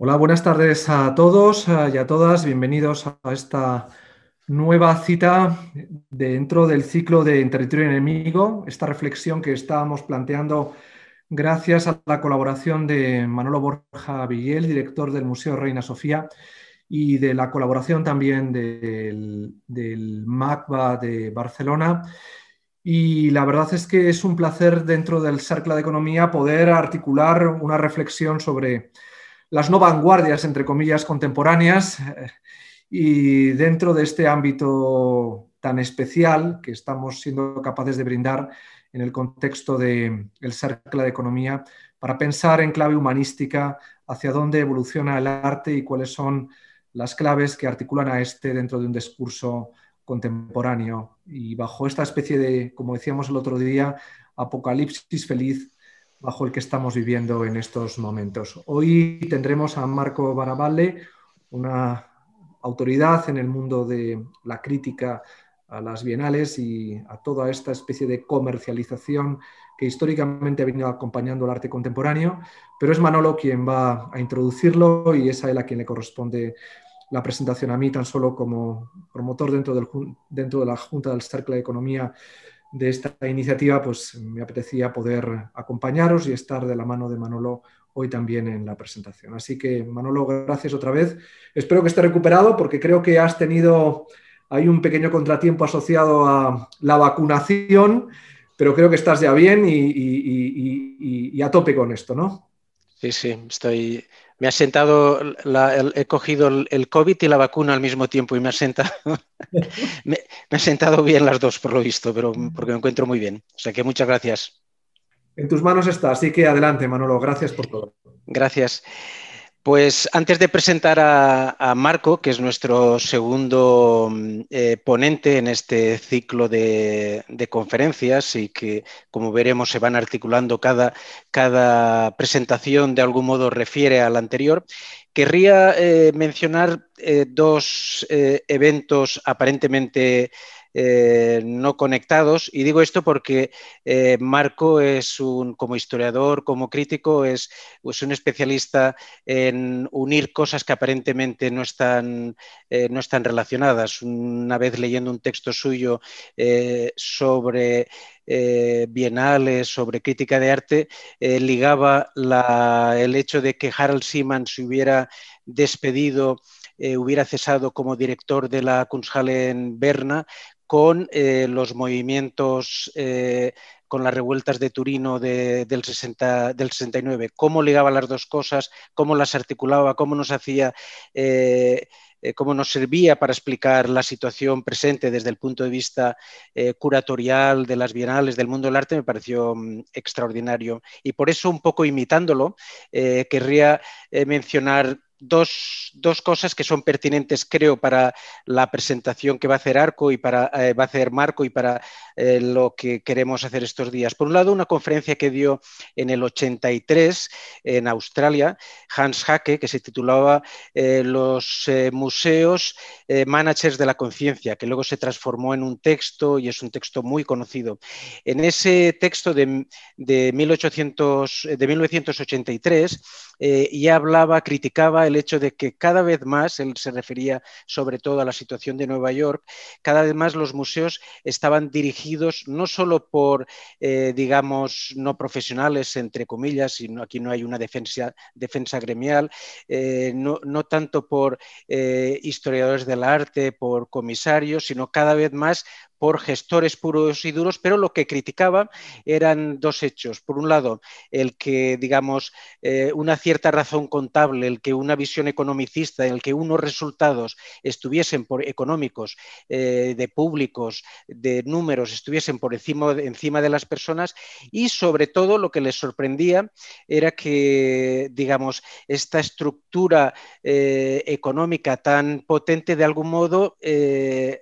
Hola, buenas tardes a todos y a todas. Bienvenidos a esta nueva cita dentro del ciclo de En territorio enemigo, esta reflexión que estábamos planteando gracias a la colaboración de Manolo Borja Villel, director del Museo Reina Sofía, y de la colaboración también del, del MACBA de Barcelona. Y la verdad es que es un placer dentro del Cercle de Economía poder articular una reflexión sobre las no vanguardias, entre comillas, contemporáneas. Y dentro de este ámbito tan especial que estamos siendo capaces de brindar en el contexto del el Cercle de Economía, para pensar en clave humanística hacia dónde evoluciona el arte y cuáles son las claves que articulan a este dentro de un discurso contemporáneo. Y bajo esta especie de, como decíamos el otro día, apocalipsis feliz bajo el que estamos viviendo en estos momentos. Hoy tendremos a Marco Baravalle, una autoridad en el mundo de la crítica a las bienales y a toda esta especie de comercialización que históricamente ha venido acompañando el arte contemporáneo, pero es Manolo quien va a introducirlo y es a él a quien le corresponde la presentación a mí tan solo como promotor dentro, del, dentro de la Junta del Cercle de Economía de esta iniciativa, pues me apetecía poder acompañaros y estar de la mano de Manolo hoy también en la presentación. Así que, Manolo, gracias otra vez. Espero que esté recuperado porque creo que has tenido ahí un pequeño contratiempo asociado a la vacunación, pero creo que estás ya bien y, y a tope con esto, ¿no? Sí, sí, estoy, me ha sentado, he cogido el, COVID y la vacuna al mismo tiempo y me ha sentado, me, ha sentado bien las dos por lo visto, pero porque me encuentro muy bien. O sea que muchas gracias. En tus manos está, así que adelante, Manolo. Gracias por todo. Gracias. Pues antes de presentar a, Marco, que es nuestro segundo eh, ponente en este ciclo de, conferencias y que, como veremos, se van articulando cada, cada presentación de algún modo refiere al anterior, querría eh, mencionar eh, dos eventos aparentemente eh, no conectados. Y digo esto porque eh, Marco es un, como historiador, como crítico, es, un especialista en unir cosas que aparentemente no están, eh, no están relacionadas. Una vez leyendo un texto suyo sobre bienales, sobre crítica de arte, ligaba el hecho de que Harald Seaman se hubiera despedido hubiera cesado como director de la Kunsthalle en Berna con eh, los movimientos, eh, con las revueltas de Turino del, 60, del 69, cómo ligaba las dos cosas, cómo las articulaba, cómo nos hacía... Eh, cómo nos servía para explicar la situación presente desde el punto de vista curatorial de las bienales del mundo del arte, me pareció mm, extraordinario. Y por eso, un poco imitándolo, querría mencionar dos, cosas que son pertinentes, creo, para la presentación que va a hacer Arco y para eh, va a hacer Marco y para eh, lo que queremos hacer estos días. Por un lado, una conferencia que dio en el 83 en Australia, Hans Hacke, que se titulaba eh, Los museos managers de la conciencia, que luego se transformó en un texto y es un texto muy conocido. En ese texto de, de, 1800, de 1983 ya hablaba, criticaba el hecho de que cada vez más, él se refería sobre todo a la situación de Nueva York, cada vez más los museos estaban dirigidos no solo por, eh, digamos, no profesionales, entre comillas, sino aquí no hay una defensa, defensa gremial, eh, no, tanto por eh, historiadores del arte, por comisarios, sino cada vez más por gestores puros y duros, pero lo que criticaba eran dos hechos. Por un lado, el que, digamos, eh, una cierta razón contable, el que una visión economicista, el que unos resultados estuviesen por económicos, eh, de públicos, de números, estuviesen por encima, encima de las personas y sobre todo lo que les sorprendía era que, digamos, esta estructura eh, económica tan potente de algún modo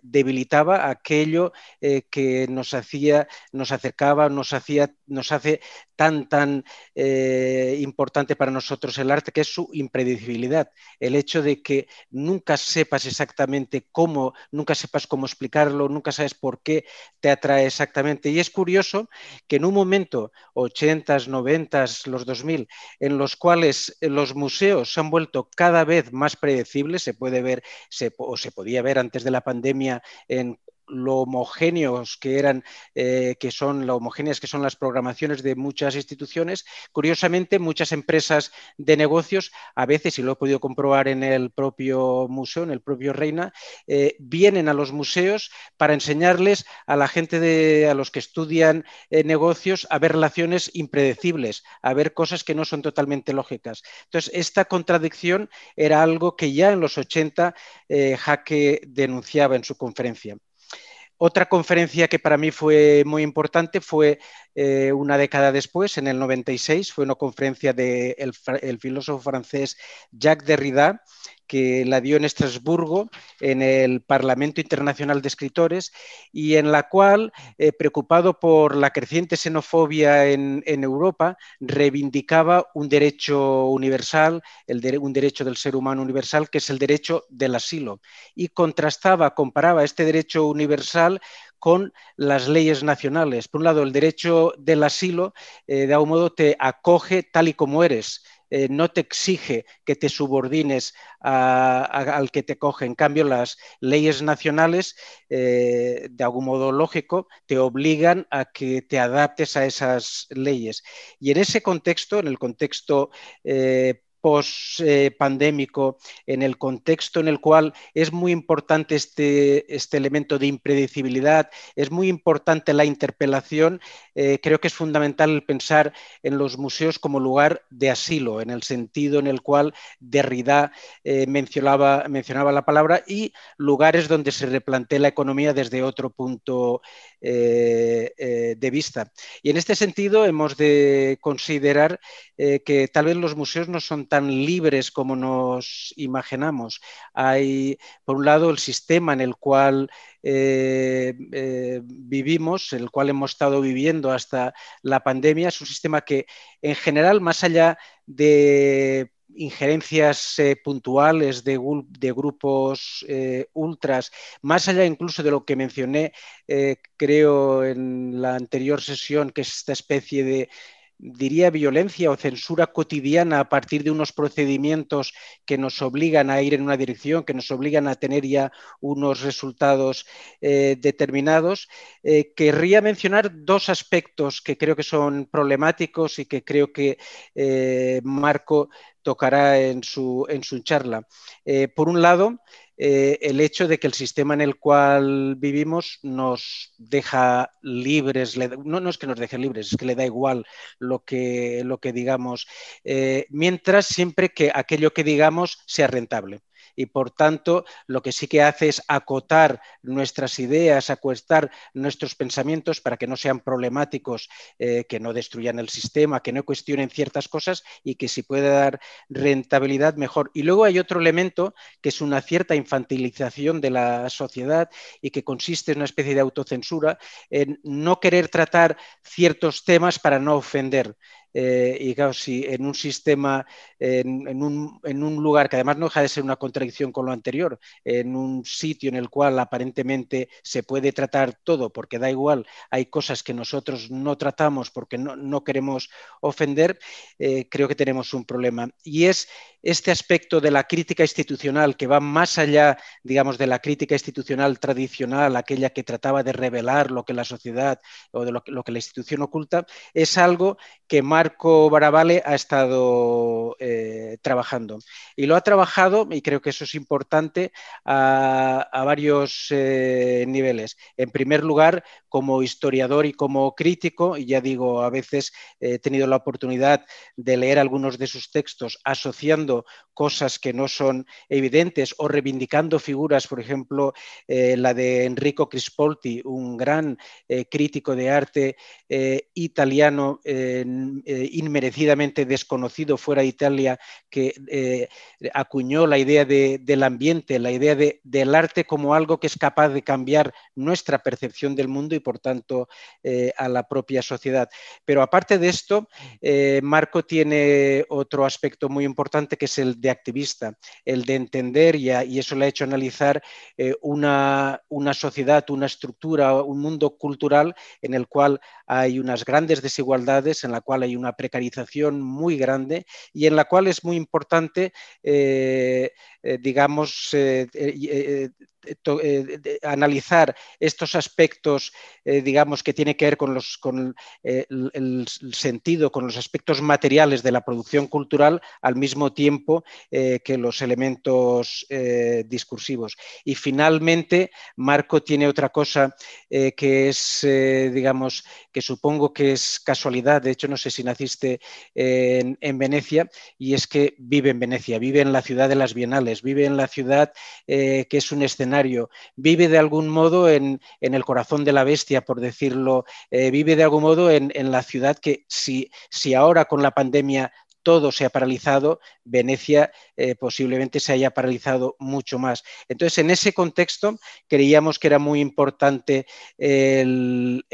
debilitaba aquello aquello que nos hacía, nos acercaba, nos hacía, nos hace tan, tan importante para nosotros el arte, que es su impredecibilidad. El hecho de que nunca sepas exactamente cómo, nunca sepas cómo explicarlo, nunca sabes por qué te atrae exactamente. Y es curioso que en un momento, 80s, 90s, los 2000, en los cuales los museos se han vuelto cada vez más predecibles, se puede ver, o se podía ver antes de la pandemia en lo homogéneos que eran, eh, que son, lo homogéneas que son las programaciones de muchas instituciones. Curiosamente, muchas empresas de negocios, a veces, y lo he podido comprobar en el propio museo, en el propio Reina, eh, vienen a los museos para enseñarles a la gente de, a los que estudian eh, negocios a ver relaciones impredecibles, a ver cosas que no son totalmente lógicas. Entonces, esta contradicción era algo que ya en los 80 Jaque denunciaba en su conferencia. Otra conferencia que para mí fue muy importante fue eh, una década después, en el 96, fue una conferencia del el filósofo francés Jacques Derrida, que la dio en Estrasburgo, en el Parlamento Internacional de Escritores, y en la cual, eh, preocupado por la creciente xenofobia en, Europa, reivindicaba un derecho universal, un derecho del ser humano universal, que es el derecho del asilo, y contrastaba, comparaba este derecho universal con las leyes nacionales. Por un lado, el derecho del asilo, eh, de algún modo, te acoge tal y como eres eh, no te exige que te subordines al que te coge. En cambio, las leyes nacionales, eh, de algún modo lógico, te obligan a que te adaptes a esas leyes. Y en ese contexto, en el contexto eh, post-pandémico, en el contexto en el cual es muy importante este, este elemento de impredecibilidad, es muy importante la interpelación, eh, creo que es fundamental pensar en los museos como lugar de asilo, en el sentido en el cual Derrida eh, mencionaba, mencionaba la palabra, y lugares donde se replantea la economía desde otro punto eh, de vista. Y en este sentido hemos de considerar que tal vez los museos no son tan libres como nos imaginamos. Hay, por un lado, el sistema en el cual eh, eh, vivimos, el cual hemos estado viviendo hasta la pandemia, es un sistema que, en general, más allá de injerencias eh, puntuales de, de grupos ultras, más allá incluso de lo que mencioné, creo, en la anterior sesión, que es esta especie de diría, violencia o censura cotidiana a partir de unos procedimientos que nos obligan a ir en una dirección, que nos obligan a tener ya unos resultados eh, determinados. Eh, querría mencionar dos aspectos que creo que son problemáticos y que creo que eh, Marco tocará en su, en su charla. por un lado, eh, el hecho de que el sistema en el cual vivimos nos deja libres, no, no, es que nos deje libres, es que le da igual lo que, lo que digamos, eh, mientras siempre que aquello que digamos sea rentable y por tanto lo que sí que hace es acotar nuestras ideas, acuestar nuestros pensamientos para que no sean problemáticos, eh, que no destruyan el sistema, que no cuestionen ciertas cosas y que si puede dar rentabilidad mejor. Y luego hay otro elemento que es una cierta infantilización de la sociedad y que consiste en una especie de autocensura en no querer tratar ciertos temas para no ofender. Eh, y claro, si en un sistema, en, un, lugar que además no deja de ser una contradicción con lo anterior, en un sitio en el cual aparentemente se puede tratar todo, porque da igual, hay cosas que nosotros no tratamos porque no, queremos ofender, eh, creo que tenemos un problema. Y es este aspecto de la crítica institucional que va más allá, digamos, de la crítica institucional tradicional, aquella que trataba de revelar lo que la sociedad o de lo que, la institución oculta, es algo que Marco Barabale ha estado eh, trabajando. Y lo ha trabajado, y creo que eso es importante, a, varios eh, niveles. En primer lugar, como historiador y como crítico, y ya digo, a veces he tenido la oportunidad de leer algunos de sus textos asociando cosas que no son evidentes o reivindicando figuras, por ejemplo, eh, la de Enrico Crispolti, un gran crítico de arte eh, inmerecidamente desconocido fuera de Italia que acuñó la idea del ambiente, la idea del arte como algo que es capaz de cambiar nuestra percepción del mundo y por tanto a la propia sociedad. Pero aparte de esto, Marco tiene otro aspecto muy importante que es el de activista, el de entender, y, y eso le ha hecho analizar una, una sociedad, una estructura, un mundo cultural en el cual hay unas grandes desigualdades, en la cual hay una precarización muy grande y en la cual es muy importante, eh, eh, digamos, eh, analizar estos aspectos, digamos, que tiene que ver con, los, con el, sentido, con los aspectos materiales de la producción cultural, al mismo tiempo que los elementos discursivos. Y finalmente, Marco tiene otra cosa que es, digamos, que supongo que es casualidad, de hecho no sé si naciste en, en, Venecia, y es que vive en Venecia, vive en la ciudad de las Bienales, vive en la ciudad que es un escenario vive de algún modo en, el corazón de la bestia, por decirlo, eh, vive de algún modo en, la ciudad que si, si ahora con la pandemia todo se ha paralizado, Venecia eh, posiblemente se haya paralizado mucho más. Entonces, en ese contexto, creíamos que era muy importante el,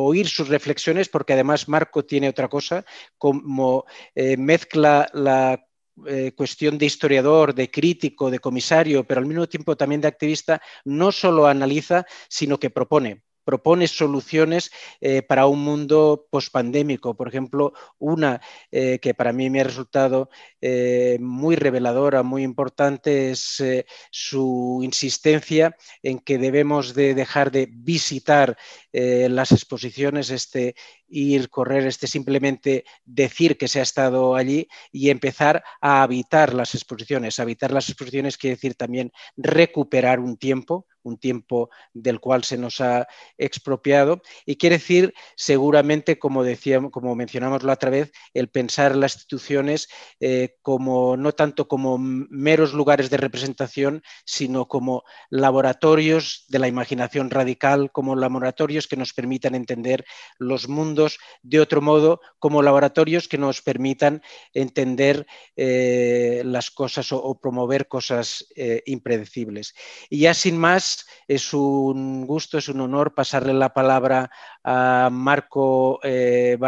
oír sus reflexiones, porque además Marco tiene otra cosa, como eh, mezcla la eh, cuestión de historiador, de crítico, de comisario, pero al mismo tiempo también de activista, no solo analiza, sino que propone propone soluciones eh, para un mundo pospandémico. Por ejemplo, una eh, que para mí me ha resultado eh, muy reveladora, muy importante, es su insistencia en que debemos de dejar de visitar las exposiciones, este ir, correr, este simplemente decir que se ha estado allí y empezar a habitar las exposiciones. Habitar las exposiciones quiere decir también recuperar un tiempo, un tiempo del cual se nos ha expropiado y quiere decir seguramente, como decíamos, como mencionamos la otra vez, el pensar las instituciones eh, como no tanto como meros lugares de representación, sino como laboratorios de la imaginación radical, como laboratorios que nos permitan entender los mundos de otro modo, como laboratorios que nos permitan entender eh, las cosas o, promover cosas eh, impredecibles. Y ya sin más, es un gusto, es un honor pasarle la palabra a Marco eh,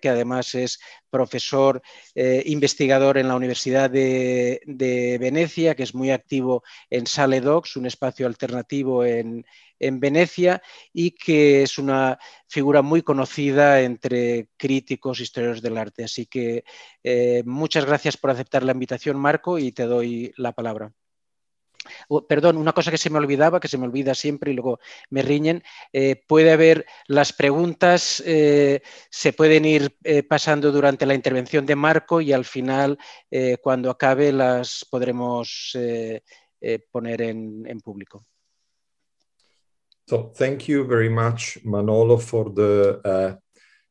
que además es profesor eh, investigador en la Universidad de, Venecia, que es muy activo en Sale Docs, un espacio alternativo en, Venecia y que es una figura muy conocida entre críticos, historiadores del arte. Así que eh, muchas gracias por aceptar la invitación, Marco, y te doy la palabra perdón, una cosa que se me olvidaba, que se me olvida siempre y luego me riñen, eh, puede haber las preguntas, eh, se pueden ir eh, pasando durante la intervención de Marco y al final, cuando acabe, las podremos poner en, público. So, thank you very much, Manolo, for the uh,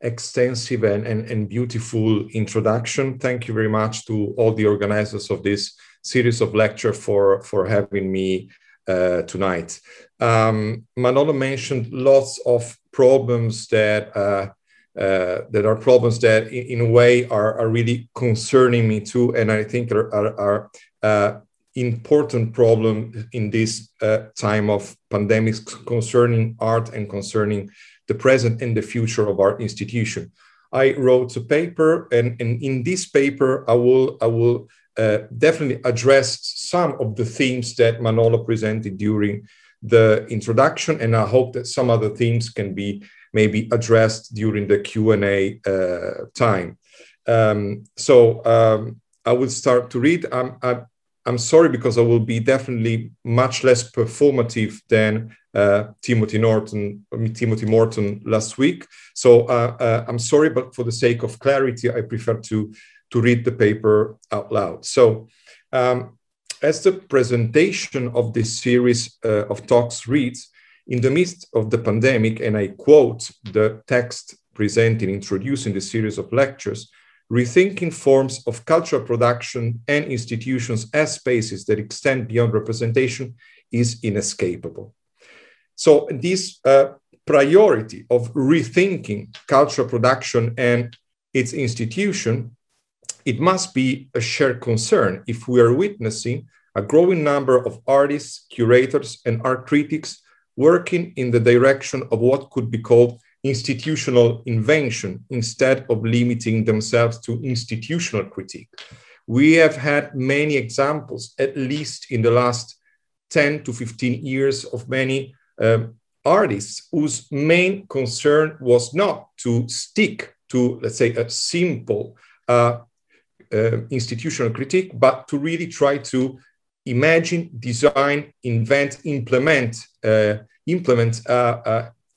extensive and beautiful introduction. Thank you very much to all the organizers of this series of lecture for for having me uh, tonight. Um, Manolo mentioned lots of problems that uh, uh, that are problems that, in, in a way, are, are, really concerning me too, and I think are, are, are uh, important problem in this uh, time of pandemics concerning art and concerning the present and the future of our institution. I wrote a paper, and, and in this paper, I will I will uh, definitely addressed some of the themes that Manolo presented during the introduction, and I hope that some other themes can be maybe addressed during the Q&A uh, time. Um, so um, I will start to read. I'm, I'm, I'm, sorry because I will be definitely much less performative than uh, Timothy Norton, Timothy Morton last week. So uh, uh, I'm sorry, but for the sake of clarity, I prefer to to read the paper out loud. So, um, as the presentation of this series uh, of talks reads, in the midst of the pandemic, and I quote the text presented introducing the series of lectures, rethinking forms of cultural production and institutions as spaces that extend beyond representation is inescapable. So, this uh, priority of rethinking cultural production and its institution, it must be a shared concern if we are witnessing a growing number of artists, curators, and art critics working in the direction of what could be called institutional invention instead of limiting themselves to institutional critique. We have had many examples, at least in the last 10 to 15 years, of many um, artists whose main concern was not to stick to, let's say, a simple uh, institutional critique, but to really try to imagine, design, invent, implement, uh, implement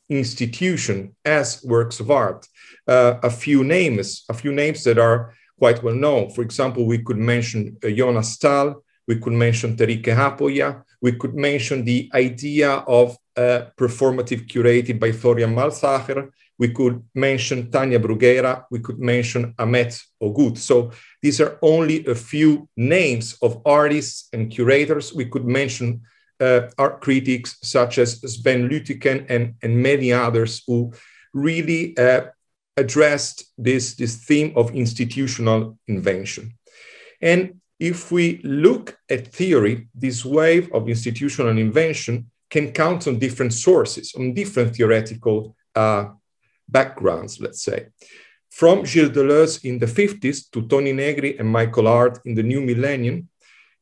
institution as works of art. Uh, a few names, a few names that are quite well known. For example, we could mention uh, Jonas Staal, we could mention Terike Haapoja, we could mention the idea of uh, performative curated by Florian Malzacher, we could mention Tania Bruguera, we could mention Ahmet Ogut. So these are only a few names of artists and curators. We could mention uh, art critics such as Sven Lütticken and, and many others who really uh, addressed this, this theme of institutional invention. And if we look at theory, this wave of institutional invention can count on different sources, on different theoretical uh, backgrounds, let's say. From Gilles Deleuze in the 50s to Toni Negri and Michael Hardt in the new millennium,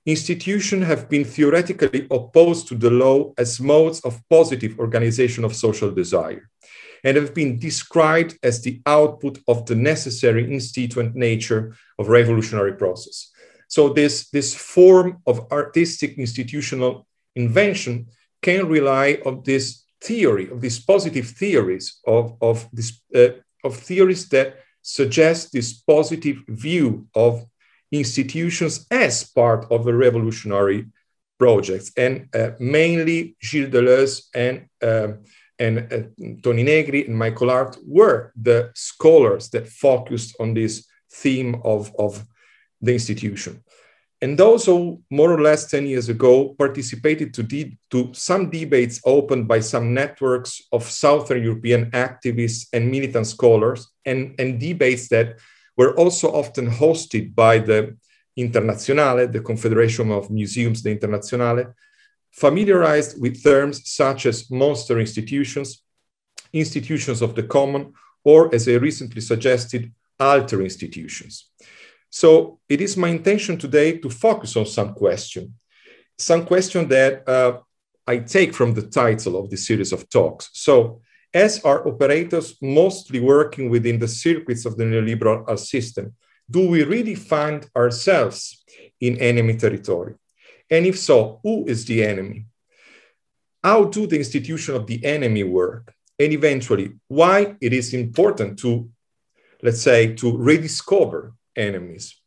institutions have been theoretically opposed to the law as modes of positive organization of social desire and have been described as the output of the necessary instituent nature of revolutionary process. So this, this form of artistic institutional invention can rely on this theory, of these positive theories, of, of, this, uh, of theories that suggest this positive view of institutions as part of a revolutionary project. And uh, mainly Gilles Deleuze and, uh, and uh, Toni Negri and Michael Hardt were the scholars that focused on this theme of, of the institution. And those who more or less 10 years ago participated to, de- to some debates opened by some networks of Southern European activists and militant scholars, and, and debates that were also often hosted by the Internazionale, the Confederation of Museums, the Internazionale, familiarized with terms such as monster institutions, institutions of the common, or as I recently suggested, alter institutions. So it is my intention today to focus on some question, some question that uh, I take from the title of this series of talks. So as are operators mostly working within the circuits of the neoliberal system, do we really find ourselves in enemy territory? And if so, who is the enemy? How do the institution of the enemy work? And eventually, why it is important to, let's say, to rediscover enemies?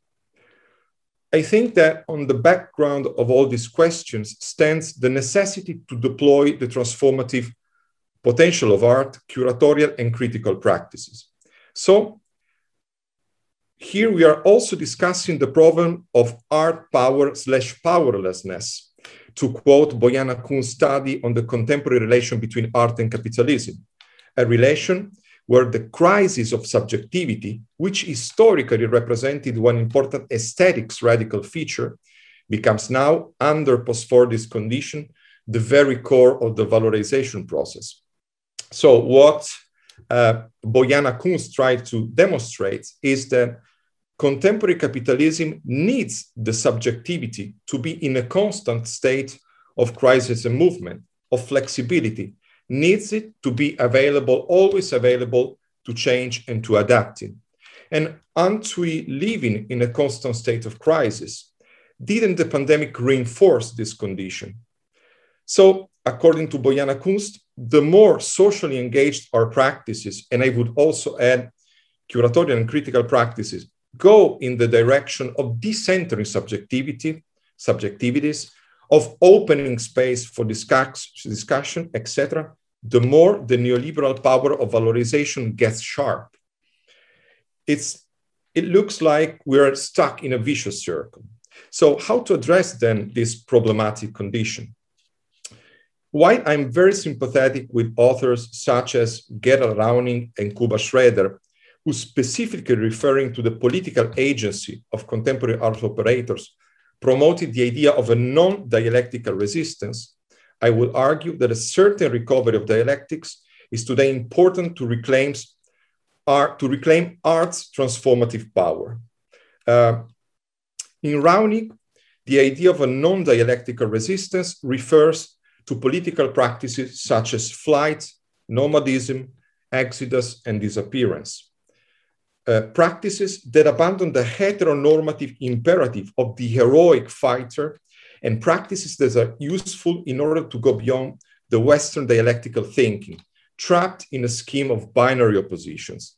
I think that on the background of all these questions stands the necessity to deploy the transformative potential of art, curatorial, and critical practices. So, here we are also discussing the problem of art power slash powerlessness, to quote Bojana Kunst's study on the contemporary relation between art and capitalism, a relation where the crisis of subjectivity, which historically represented one important aesthetics radical feature, becomes now, under post-Fordist condition, the very core of the valorization process. So what uh, Bojana Kunst tried to demonstrate is that contemporary capitalism needs the subjectivity to be in a constant state of crisis and movement, of flexibility, needs it to be available, always available to change and to adapting. And aren't we living in a constant state of crisis? Didn't the pandemic reinforce this condition? So, according to Bojana Kunst, the more socially engaged our practices, and I would also add curatorial and critical practices, go in the direction of decentering subjectivity, subjectivities, of opening space for discuss, discussion, etc., the more the neoliberal power of valorization gets sharp. It's, it looks like we're stuck in a vicious circle. So, how to address then this problematic condition? While I'm very sympathetic with authors such as Gerald Raunig and Kuba Szreder, who specifically referring to the political agency of contemporary art operators, promoted the idea of a non dialectical resistance, I would argue that a certain recovery of dialectics is today important to reclaim, art, to reclaim art's transformative power. Uh, in Raunig, the idea of a non dialectical resistance refers to political practices such as flight, nomadism, exodus, and disappearance. Uh, practices that abandon the heteronormative imperative of the heroic fighter and practices that are useful in order to go beyond the Western dialectical thinking, trapped in a scheme of binary oppositions.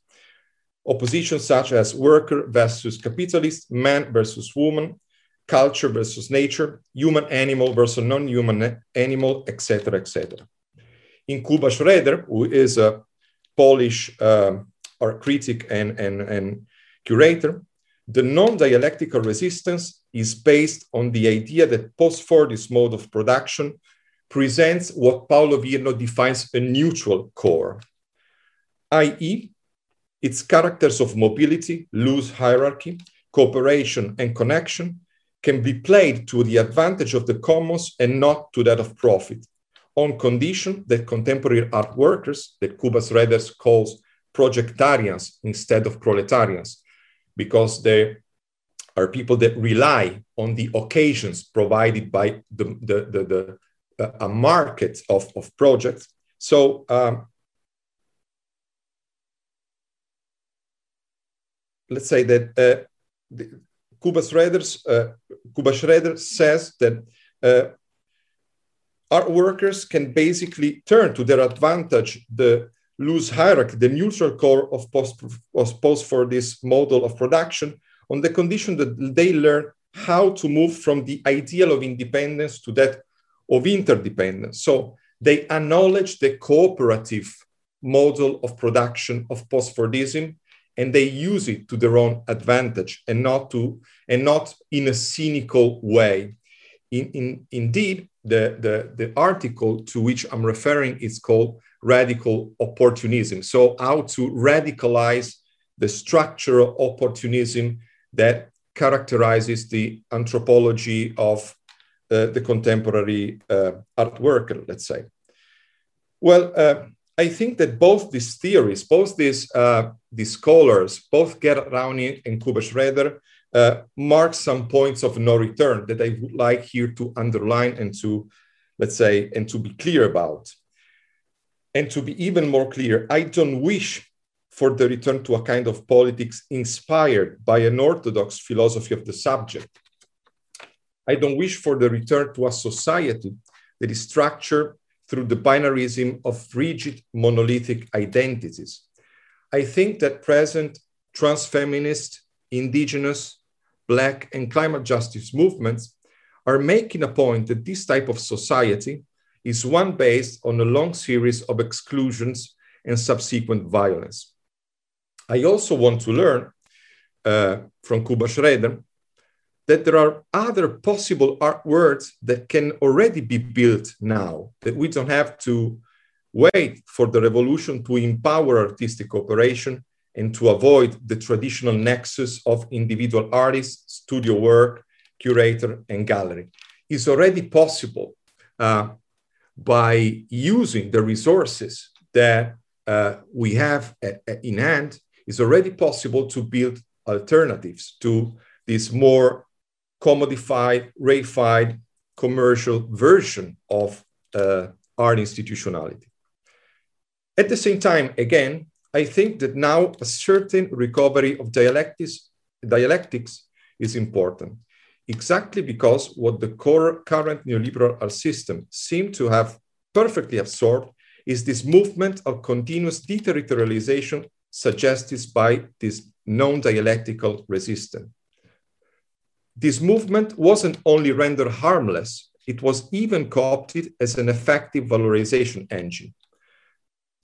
Oppositions such as worker versus capitalist, man versus woman, culture versus nature, human animal versus non-human animal, etc., etc. In Kuba Szreder, who is a Polish uh, critic and, and, and curator, the non-dialectical resistance is based on the idea that post-Fordist mode of production presents what Paolo Virno defines a neutral core, i.e., its characters of mobility, loose hierarchy, cooperation, and connection can be played to the advantage of the commons and not to that of profit, on condition that contemporary art workers, that Kuba Szreder calls projectarians instead of proletarians, because they are people that rely on the occasions provided by the, the, the, the uh, a market of, of projects. So um, let's say that uh, the, uh, says that uh, art workers can basically turn to their advantage the loose hierarchy, the neutral core of post, post Fordist model of production on the condition that they learn how to move from the ideal of independence to that of interdependence. So they acknowledge the cooperative model of production of post-Fordism and they use it to their own advantage and not to and not in a cynical way. In, in, indeed, the, the, the article to which I'm referring is called radical opportunism. So, how to radicalize the structural opportunism that characterizes the anthropology of uh, the contemporary uh, art worker, let's say. Well, uh, I think that both these theories, both these, uh, these scholars, both Gerd Raunig and Kuba Szreder, uh, mark some points of no return that I would like here to underline and to, let's say, and to be clear about. And to be even more clear, I don't wish for the return to a kind of politics inspired by an orthodox philosophy of the subject. I don't wish for the return to a society that is structured through the binarism of rigid monolithic identities. I think that present transfeminist, indigenous, Black, and climate justice movements are making a point that this type of society is one based on a long series of exclusions and subsequent violence. I also want to learn uh, from Kuba Szreder that there are other possible art words that can already be built now, that we don't have to wait for the revolution to empower artistic cooperation and to avoid the traditional nexus of individual artists, studio work, curator, and gallery. It's already possible uh, by using the resources that uh, we have at, at in hand, it's already possible to build alternatives to this more commodified, reified, commercial version of uh, art institutionality. At the same time, again, I think that now a certain recovery of dialectics, dialectics is important, exactly because what the core, current neoliberal system seem to have perfectly absorbed is this movement of continuous deterritorialization suggested by this non-dialectical resistance. This movement wasn't only rendered harmless, it was even co-opted as an effective valorization engine.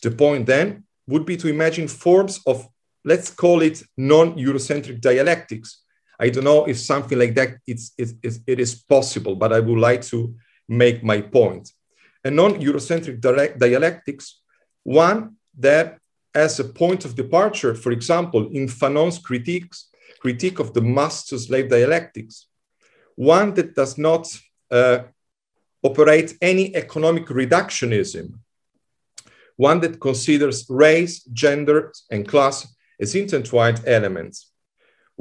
The point then would be to imagine forms of, let's call it non-Eurocentric dialectics. I don't know if something like that it's, it is possible, but I would like to make my point. A non-Eurocentric dialectics, one that as a point of departure, for example, in Fanon's critiques, critique of the master slave dialectics, one that does not uh, operate any economic reductionism, one that considers race, gender, and class as intertwined elements,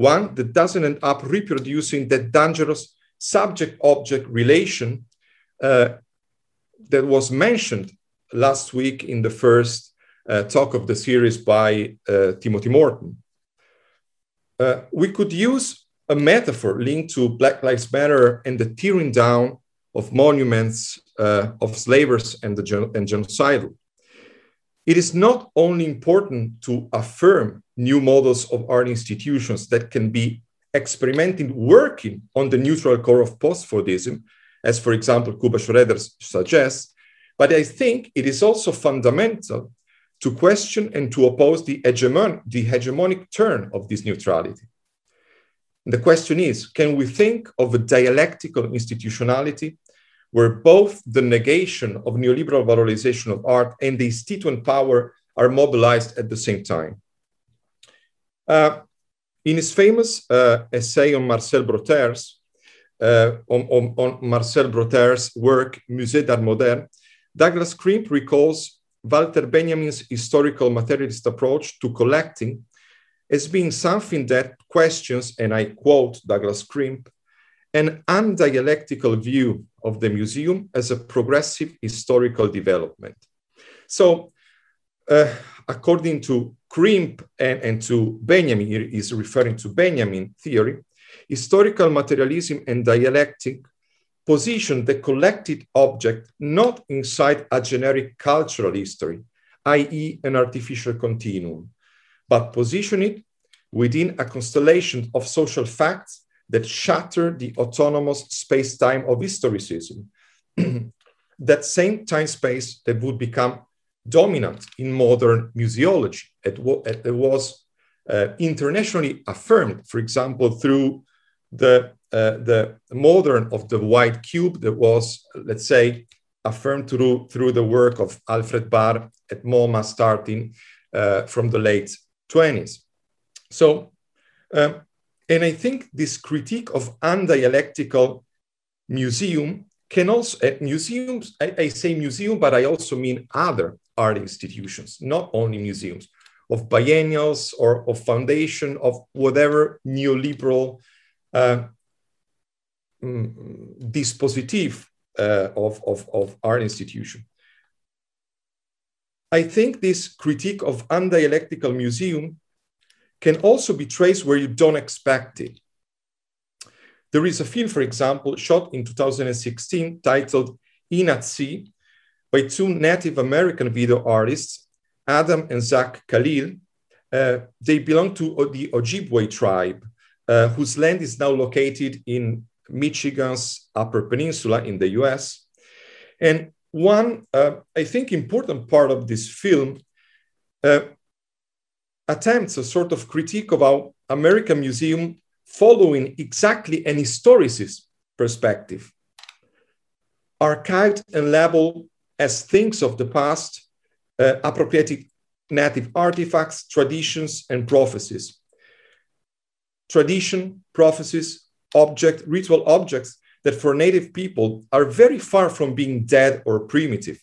one that doesn't end up reproducing that dangerous subject object relation uh, that was mentioned last week in the first uh, talk of the series by uh, Timothy Morton. Uh, we could use a metaphor linked to Black Lives Matter and the tearing down of monuments uh, of slavers and, the gen and genocidal. It is not only important to affirm new models of art institutions that can be experimenting, working on the neutral core of post-Fordism, as for example, Kuba Szreder suggests, but I think it is also fundamental to question and to oppose the, hegemon the hegemonic turn of this neutrality. The question is, can we think of a dialectical institutionality where both the negation of neoliberal valorization of art and the instituent power are mobilized at the same time? Uh, in his famous uh, essay on Marcel Broodthaers, uh, on, on, on, Marcel Broodthaers' work Musée d'Art Moderne, Douglas Crimp recalls Walter Benjamin's historical materialist approach to collecting as being something that questions, and I quote Douglas Crimp, an undialectical view of the museum as a progressive historical development. So, uh, according to Crimp and, and to Benjamin, is referring to Benjamin theory, historical materialism and dialectic position the collected object not inside a generic cultural history, i.e., an artificial continuum, but position it within a constellation of social facts that shatter the autonomous space time of historicism. that same time space that would become dominant in modern museology. It, it was uh, internationally affirmed, for example, through the, uh, the modern of the white cube that was, let's say, affirmed through, through the work of Alfred Barr at MoMA starting uh, from the late 20s. So, um, and I think this critique of undialectical museum can also, uh, museums, I, I say museum, but I also mean other art institutions, not only museums, of biennials or of foundation of whatever neoliberal uh, mm, dispositif uh, of, of, of art institution. I think this critique of undialectical museum can also be traced where you don't expect it. There is a film, for example, shot in 2016 titled In at Sea by two Native American video artists, Adam and Zack Khalil. Uh, they belong to the Ojibwe tribe, uh, whose land is now located in Michigan's Upper Peninsula in the US. And one, uh, I think, important part of this film uh, attempts a sort of critique of our American Museum following exactly an historicist perspective, archived and labeled as things of the past, uh, appropriated native artifacts, traditions, and prophecies. Tradition, prophecies, object, ritual objects that for native people are very far from being dead or primitive.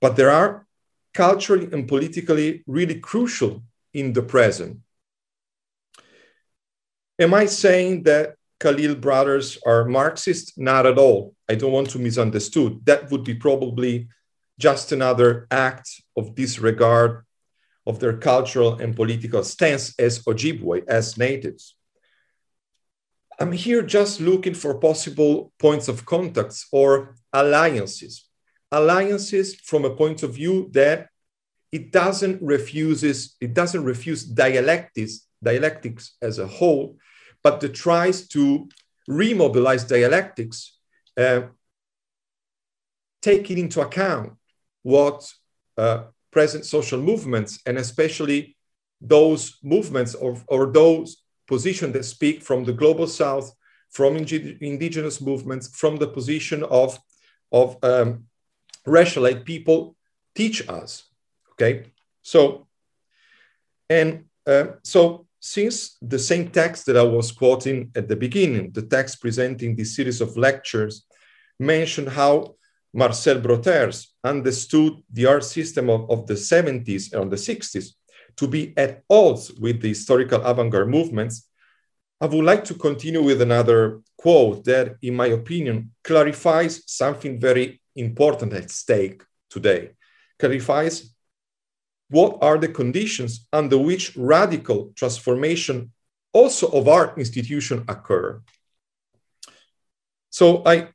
But there are culturally and politically really crucial in the present. Am I saying that Khalil brothers are Marxist? Not at all. I don't want to misunderstood. That would be probably just another act of disregard of their cultural and political stance as Ojibwe, as natives. I'm here just looking for possible points of contacts or alliances. Alliances from a point of view that it doesn't refuses, it doesn't refuse dialectics, dialectics as a whole, but it tries to remobilize dialectics, uh, taking into account what uh, present social movements, and especially those movements or, or those positions that speak from the global south, from indigenous movements, from the position of, of um, people teach us. Okay. So, and uh, so since the same text that I was quoting at the beginning, the text presenting this series of lectures, mentioned how Marcel Broodthaers understood the art system of, of the 70s and the 60s to be at odds with the historical avant-garde movements, I would like to continue with another quote that, in my opinion, clarifies something very important at stake today, clarifies what are the conditions under which radical transformation also of our institution occur. So I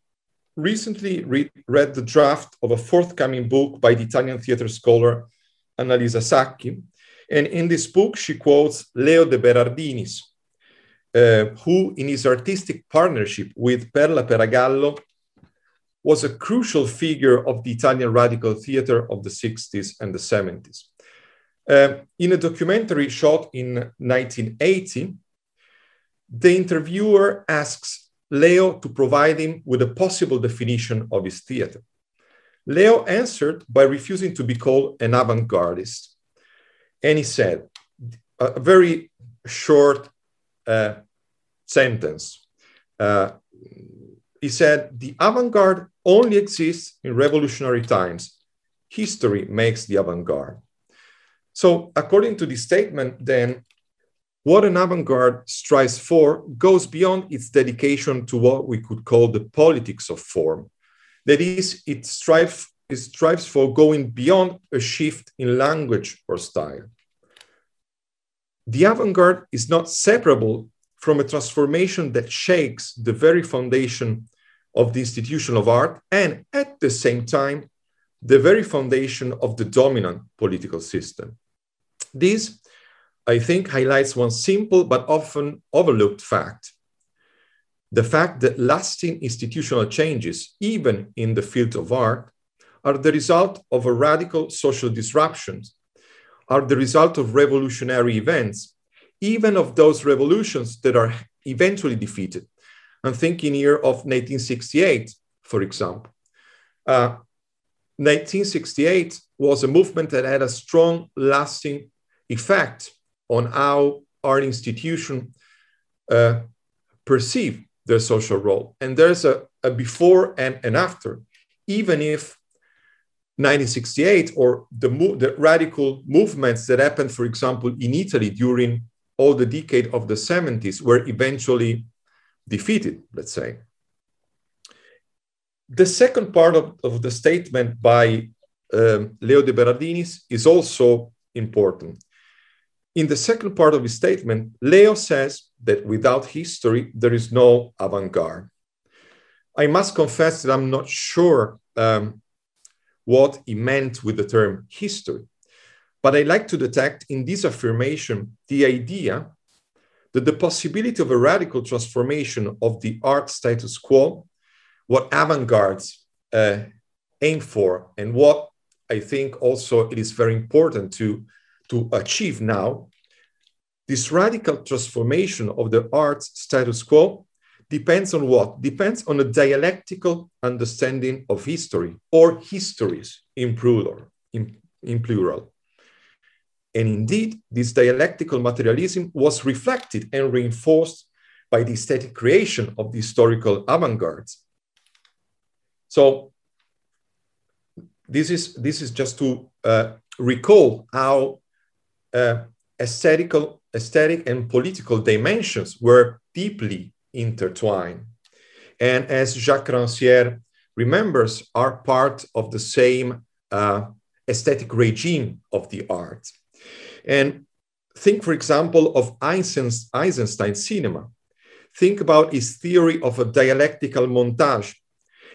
recently read, read the draft of a forthcoming book by the Italian theater scholar Annalisa Sacchi. And in this book, she quotes Leo de Berardinis, uh, who, in his artistic partnership with Perla Peragallo, was a crucial figure of the Italian radical theater of the 60s and the 70s. Uh, in a documentary shot in 1980, the interviewer asks Leo to provide him with a possible definition of his theater. Leo answered by refusing to be called an avant gardist. And he said, a very short uh, sentence. Uh, he said, The avant garde only exists in revolutionary times. History makes the avant garde. So, according to this statement, then, what an avant garde strives for goes beyond its dedication to what we could call the politics of form. That is, it strives, it strives for going beyond a shift in language or style. The avant garde is not separable from a transformation that shakes the very foundation of the institution of art and, at the same time, the very foundation of the dominant political system. This, I think, highlights one simple but often overlooked fact the fact that lasting institutional changes, even in the field of art, are the result of a radical social disruptions, are the result of revolutionary events, even of those revolutions that are eventually defeated. I'm thinking here of 1968, for example. Uh, 1968 was a movement that had a strong, lasting effect on how our institution uh, perceive their social role. And there's a, a before and an after, even if 1968 or the, the radical movements that happened, for example, in Italy during all the decade of the 70s were eventually defeated, let's say. The second part of, of the statement by um, Leo de Berardinis is also important. In the second part of his statement, Leo says that without history, there is no avant garde. I must confess that I'm not sure um, what he meant with the term history, but I like to detect in this affirmation the idea that the possibility of a radical transformation of the art status quo, what avant gardes uh, aim for, and what I think also it is very important to to achieve now, this radical transformation of the art's status quo depends on what? Depends on a dialectical understanding of history or histories in plural. In, in plural. And indeed, this dialectical materialism was reflected and reinforced by the aesthetic creation of the historical avant-gardes. So this is, this is just to uh, recall how uh, aesthetical, aesthetic and political dimensions were deeply intertwined. And as Jacques Rancière remembers, are part of the same uh, aesthetic regime of the art. And think, for example, of Eisenstein's cinema. Think about his theory of a dialectical montage,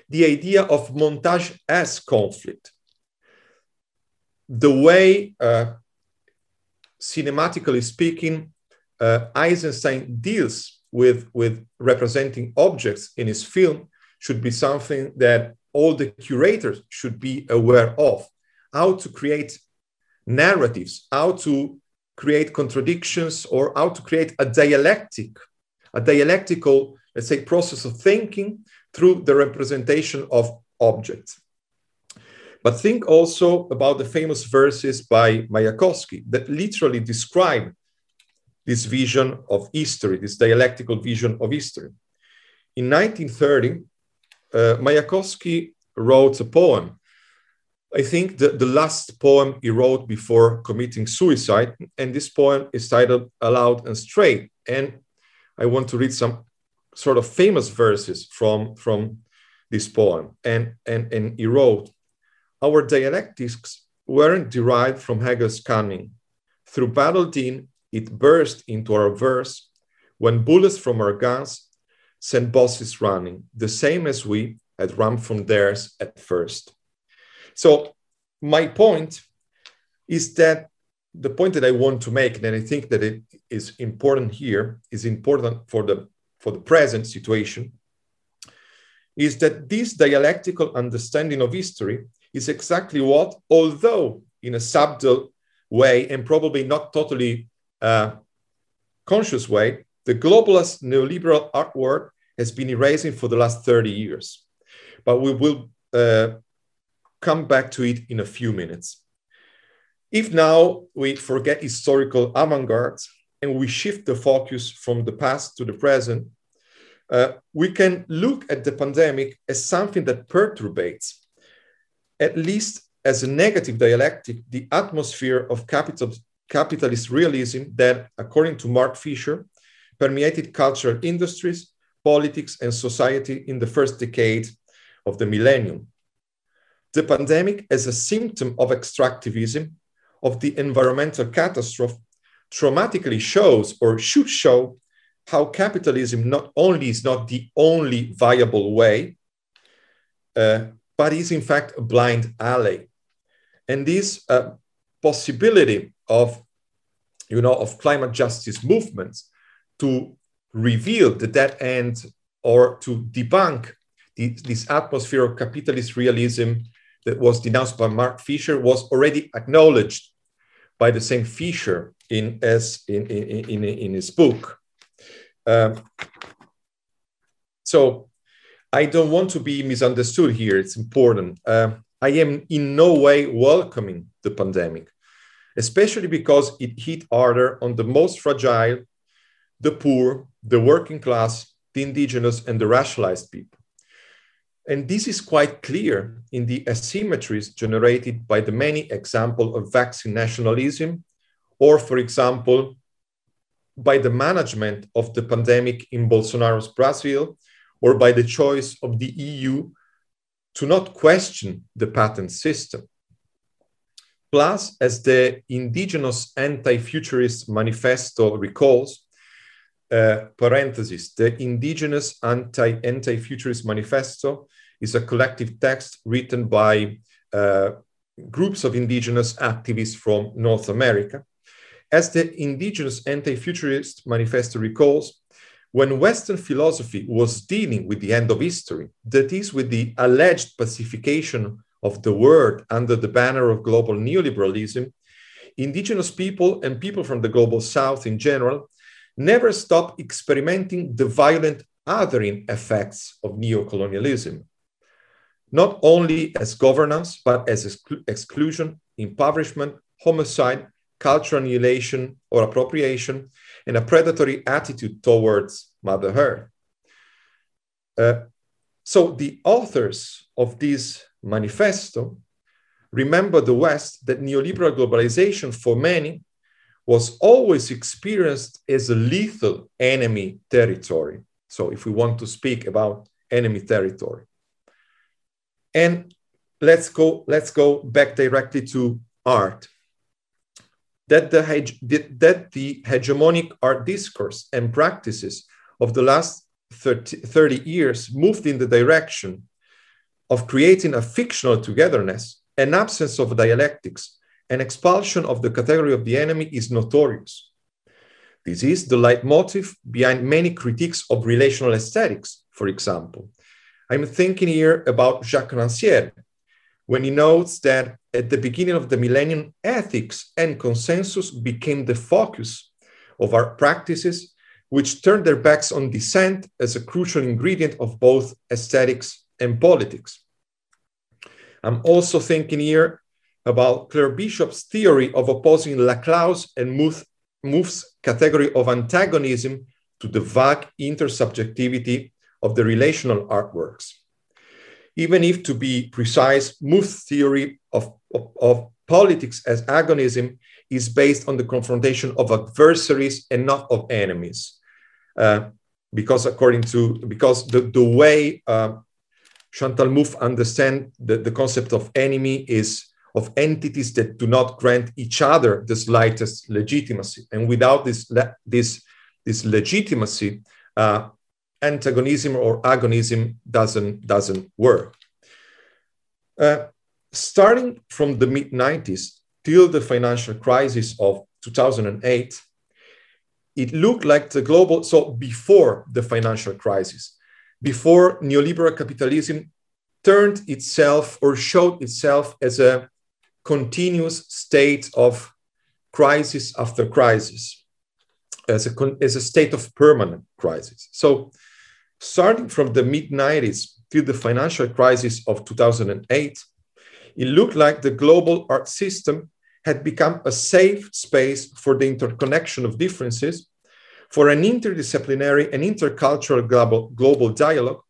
the idea of montage as conflict. The way uh, cinematically speaking, uh, Eisenstein deals with, with representing objects in his film should be something that all the curators should be aware of. How to create narratives, how to create contradictions, or how to create a dialectic, a dialectical, let's say, process of thinking through the representation of objects. But think also about the famous verses by Mayakovsky that literally describe this vision of history, this dialectical vision of history. In 1930, uh, Mayakovsky wrote a poem. I think the, the last poem he wrote before committing suicide, and this poem is titled Aloud and Straight. And I want to read some sort of famous verses from, from this poem. And, and, and he wrote, Our dialectics weren't derived from Hegel's cunning. Through battle din, it burst into our verse when bullets from our guns sent bosses running, the same as we had run from theirs at first. So, my point is that the point that I want to make, and I think that it is important here, is important for the for the present situation, is that this dialectical understanding of history is exactly what, although in a subtle way and probably not totally uh, conscious way, the globalist neoliberal artwork has been erasing for the last 30 years. But we will uh, come back to it in a few minutes. If now we forget historical avant garde and we shift the focus from the past to the present, uh, we can look at the pandemic as something that perturbates, at least as a negative dialectic, the atmosphere of capital, capitalist realism that, according to Mark Fisher, permeated cultural industries, politics, and society in the first decade of the millennium. The pandemic, as a symptom of extractivism, of the environmental catastrophe, traumatically shows or should show how capitalism not only is not the only viable way, uh, but is in fact a blind alley. And this uh, possibility of, you know, of climate justice movements to reveal the dead end or to debunk the, this atmosphere of capitalist realism that was denounced by Mark Fisher was already acknowledged by the same Fisher in, as in, in, in, in his book. Um, so I don't want to be misunderstood here. It's important. Uh, I am in no way welcoming the pandemic, especially because it hit harder on the most fragile, the poor, the working class, the indigenous, and the racialized people. And this is quite clear in the asymmetries generated by the many examples of vaccine nationalism, or, for example, by the management of the pandemic in Bolsonaro's Brazil, or by the choice of the EU to not question the patent system. Plus, as the indigenous anti-futurist manifesto recalls, uh, parenthesis, the indigenous anti, anti-futurist manifesto is a collective text written by uh, groups of indigenous activists from North America. As the indigenous anti-futurist manifesto recalls, when Western philosophy was dealing with the end of history, that is, with the alleged pacification of the world under the banner of global neoliberalism, indigenous people and people from the global south in general never stopped experimenting the violent othering effects of neocolonialism, not only as governance, but as exclu exclusion, impoverishment, homicide, cultural annihilation or appropriation, and a predatory attitude towards Mother Earth. Uh, so the authors of this manifesto remember the West that neoliberal globalization for many was always experienced as a lethal enemy territory. So, if we want to speak about enemy territory, and let's go, let's go back directly to art. That the, that the hegemonic art discourse and practices of the last 30, 30 years moved in the direction of creating a fictional togetherness, an absence of dialectics, an expulsion of the category of the enemy is notorious. This is the leitmotif behind many critiques of relational aesthetics, for example. I'm thinking here about Jacques Rancière, when he notes that at the beginning of the millennium, ethics and consensus became the focus of our practices, which turned their backs on dissent as a crucial ingredient of both aesthetics and politics. I'm also thinking here about Claire Bishop's theory of opposing Laclau's and Mouffe's category of antagonism to the vague intersubjectivity of the relational artworks. Even if, to be precise, Mouffe's theory of, of, of politics as agonism is based on the confrontation of adversaries and not of enemies. Uh, because according to, because the, the way uh, Chantal Mouffe understand the, the concept of enemy is of entities that do not grant each other the slightest legitimacy. And without this, this, this legitimacy, uh, antagonism or agonism doesn't, doesn't work. Uh, starting from the mid 90s till the financial crisis of 2008, it looked like the global, so before the financial crisis, before neoliberal capitalism turned itself or showed itself as a continuous state of crisis after crisis, as a, as a state of permanent crisis. So, starting from the mid 90s till the financial crisis of 2008, it looked like the global art system had become a safe space for the interconnection of differences, for an interdisciplinary and intercultural global, global dialogue.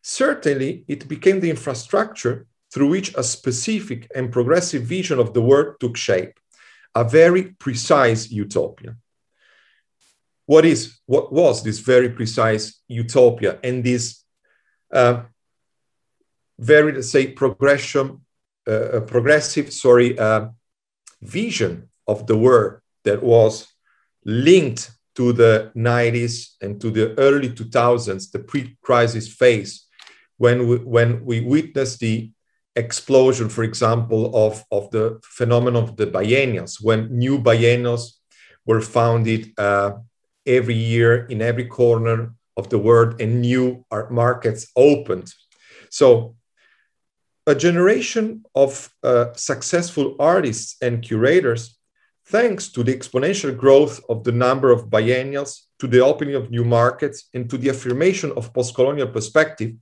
Certainly, it became the infrastructure through which a specific and progressive vision of the world took shape, a very precise utopia. What is what was this very precise utopia and this uh, very let's say progression uh, progressive sorry uh, vision of the world that was linked to the 90s and to the early 2000s the pre-crisis phase when we, when we witnessed the explosion, for example, of, of the phenomenon of the biennials, when new biennials were founded uh, every year in every corner of the world and new art markets opened. So, a generation of uh, successful artists and curators, thanks to the exponential growth of the number of biennials, to the opening of new markets, and to the affirmation of post colonial perspective,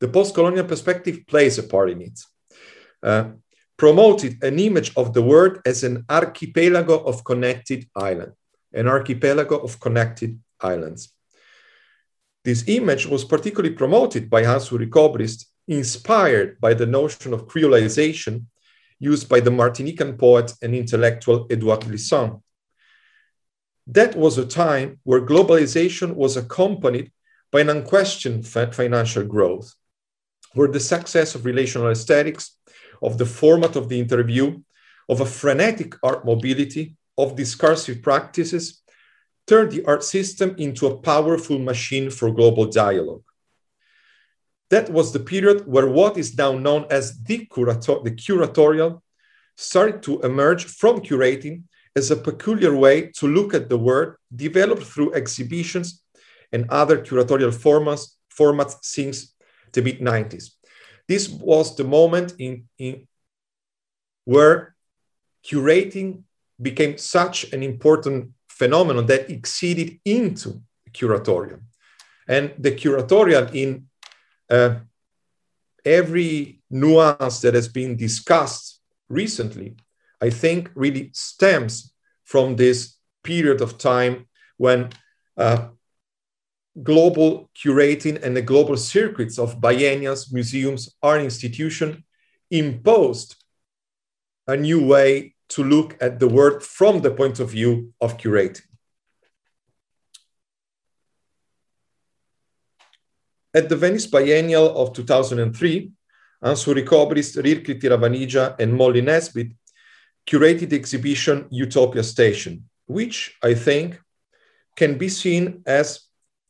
the post-colonial perspective plays a part in it. Uh, promoted an image of the world as an archipelago of connected islands, an archipelago of connected islands. This image was particularly promoted by Hans-Ulrich Obrist, inspired by the notion of creolization used by the Martinican poet and intellectual Edouard Glissant. That was a time where globalization was accompanied by an unquestioned financial growth where the success of relational aesthetics, of the format of the interview, of a frenetic art mobility, of discursive practices, turned the art system into a powerful machine for global dialogue. That was the period where what is now known as the, curator- the curatorial started to emerge from curating as a peculiar way to look at the world developed through exhibitions and other curatorial formats, formats since the mid 90s. This was the moment in, in where curating became such an important phenomenon that exceeded into curatorial. And the curatorial in uh, every nuance that has been discussed recently, I think really stems from this period of time when uh, global curating and the global circuits of biennials, museums, art institutions imposed a new way to look at the world from the point of view of curating. At the Venice Biennial of 2003, Hans-Ulrich Obrist, Rirkrit Tiravanija, and Molly Nesbitt curated the exhibition Utopia Station, which I think can be seen as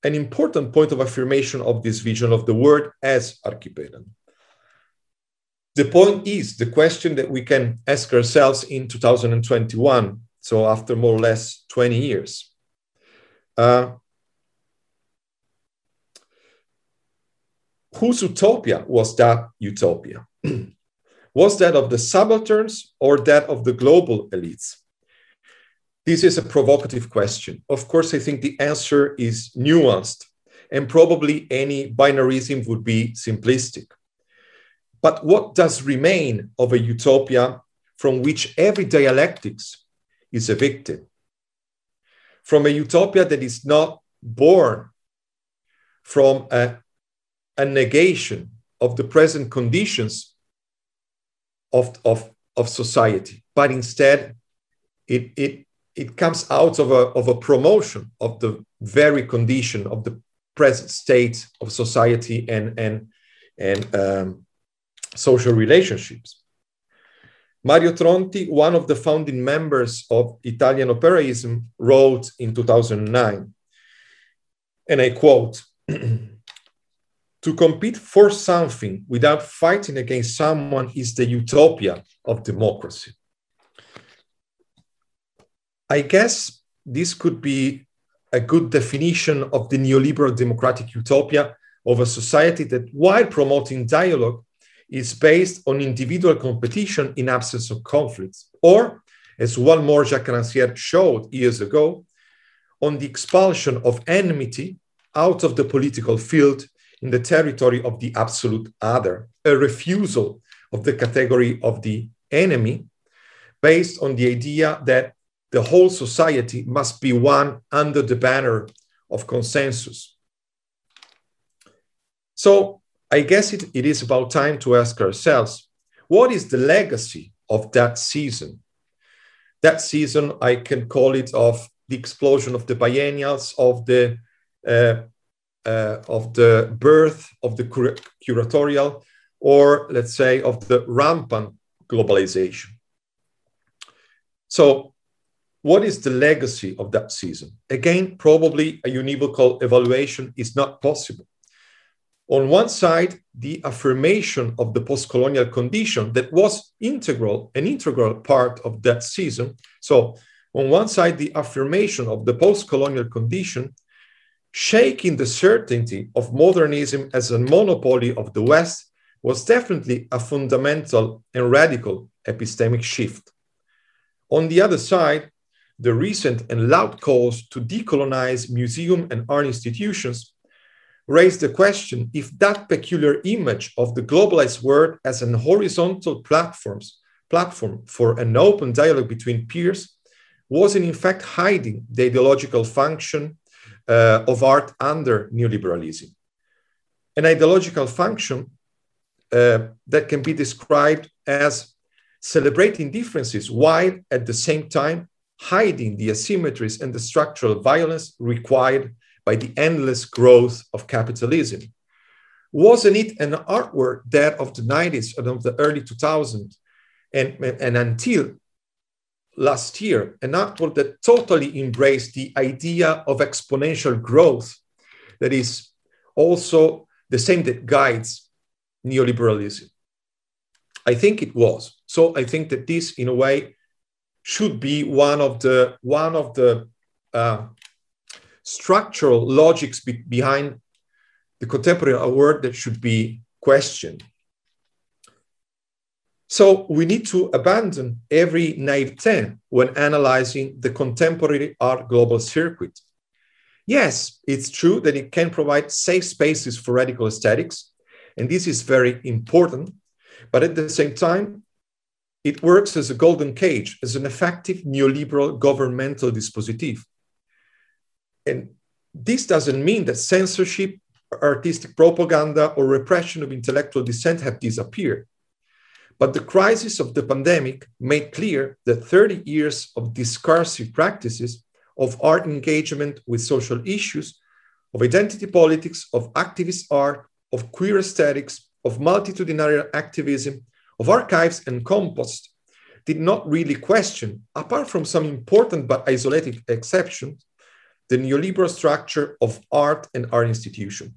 an important point of affirmation of this vision of the world as archipelago. The point is the question that we can ask ourselves in 2021, so after more or less 20 years. Uh, whose utopia was that utopia? was that of the subalterns or that of the global elites? This is a provocative question. Of course, I think the answer is nuanced, and probably any binarism would be simplistic. But what does remain of a utopia from which every dialectics is evicted? From a utopia that is not born from a, a negation of the present conditions of, of, of society, but instead it, it, it comes out of a, of a promotion of the very condition of the present state of society and, and, and um, social relationships. Mario Tronti, one of the founding members of Italian operaism, wrote in 2009, and I quote, to compete for something without fighting against someone is the utopia of democracy. I guess this could be a good definition of the neoliberal democratic utopia of a society that, while promoting dialogue, is based on individual competition in absence of conflicts, or, as one more Jacques Rancière showed years ago, on the expulsion of enmity out of the political field in the territory of the absolute other, a refusal of the category of the enemy based on the idea that the whole society must be one under the banner of consensus. So I guess it, it is about time to ask ourselves what is the legacy of that season? That season, I can call it of the explosion of the biennials, of the uh, uh, of the birth of the cur- curatorial, or let's say of the rampant globalization. So, what is the legacy of that season? Again, probably a univocal evaluation is not possible. On one side, the affirmation of the post-colonial condition that was integral, an integral part of that season. So, on one side, the affirmation of the post-colonial condition shaking the certainty of modernism as a monopoly of the West was definitely a fundamental and radical epistemic shift. On the other side, the recent and loud calls to decolonize museum and art institutions raise the question if that peculiar image of the globalized world as an horizontal platforms, platform for an open dialogue between peers wasn't in fact hiding the ideological function uh, of art under neoliberalism. An ideological function uh, that can be described as celebrating differences while at the same time hiding the asymmetries and the structural violence required by the endless growth of capitalism. Wasn't it an artwork that of the 90s and of the early 2000s and, and until last year, an artwork that totally embraced the idea of exponential growth that is also the same that guides neoliberalism. I think it was. So I think that this, in a way, should be one of the one of the uh, structural logics be behind the contemporary award that should be questioned. So we need to abandon every naivete when analyzing the contemporary art global circuit. Yes, it's true that it can provide safe spaces for radical aesthetics, and this is very important. But at the same time, it works as a golden cage, as an effective neoliberal governmental dispositif. And this doesn't mean that censorship, artistic propaganda, or repression of intellectual dissent have disappeared. But the crisis of the pandemic made clear that 30 years of discursive practices of art engagement with social issues, of identity politics, of activist art, of queer aesthetics, of multitudinarian activism, of archives and compost did not really question, apart from some important but isolated exceptions, the neoliberal structure of art and art institution.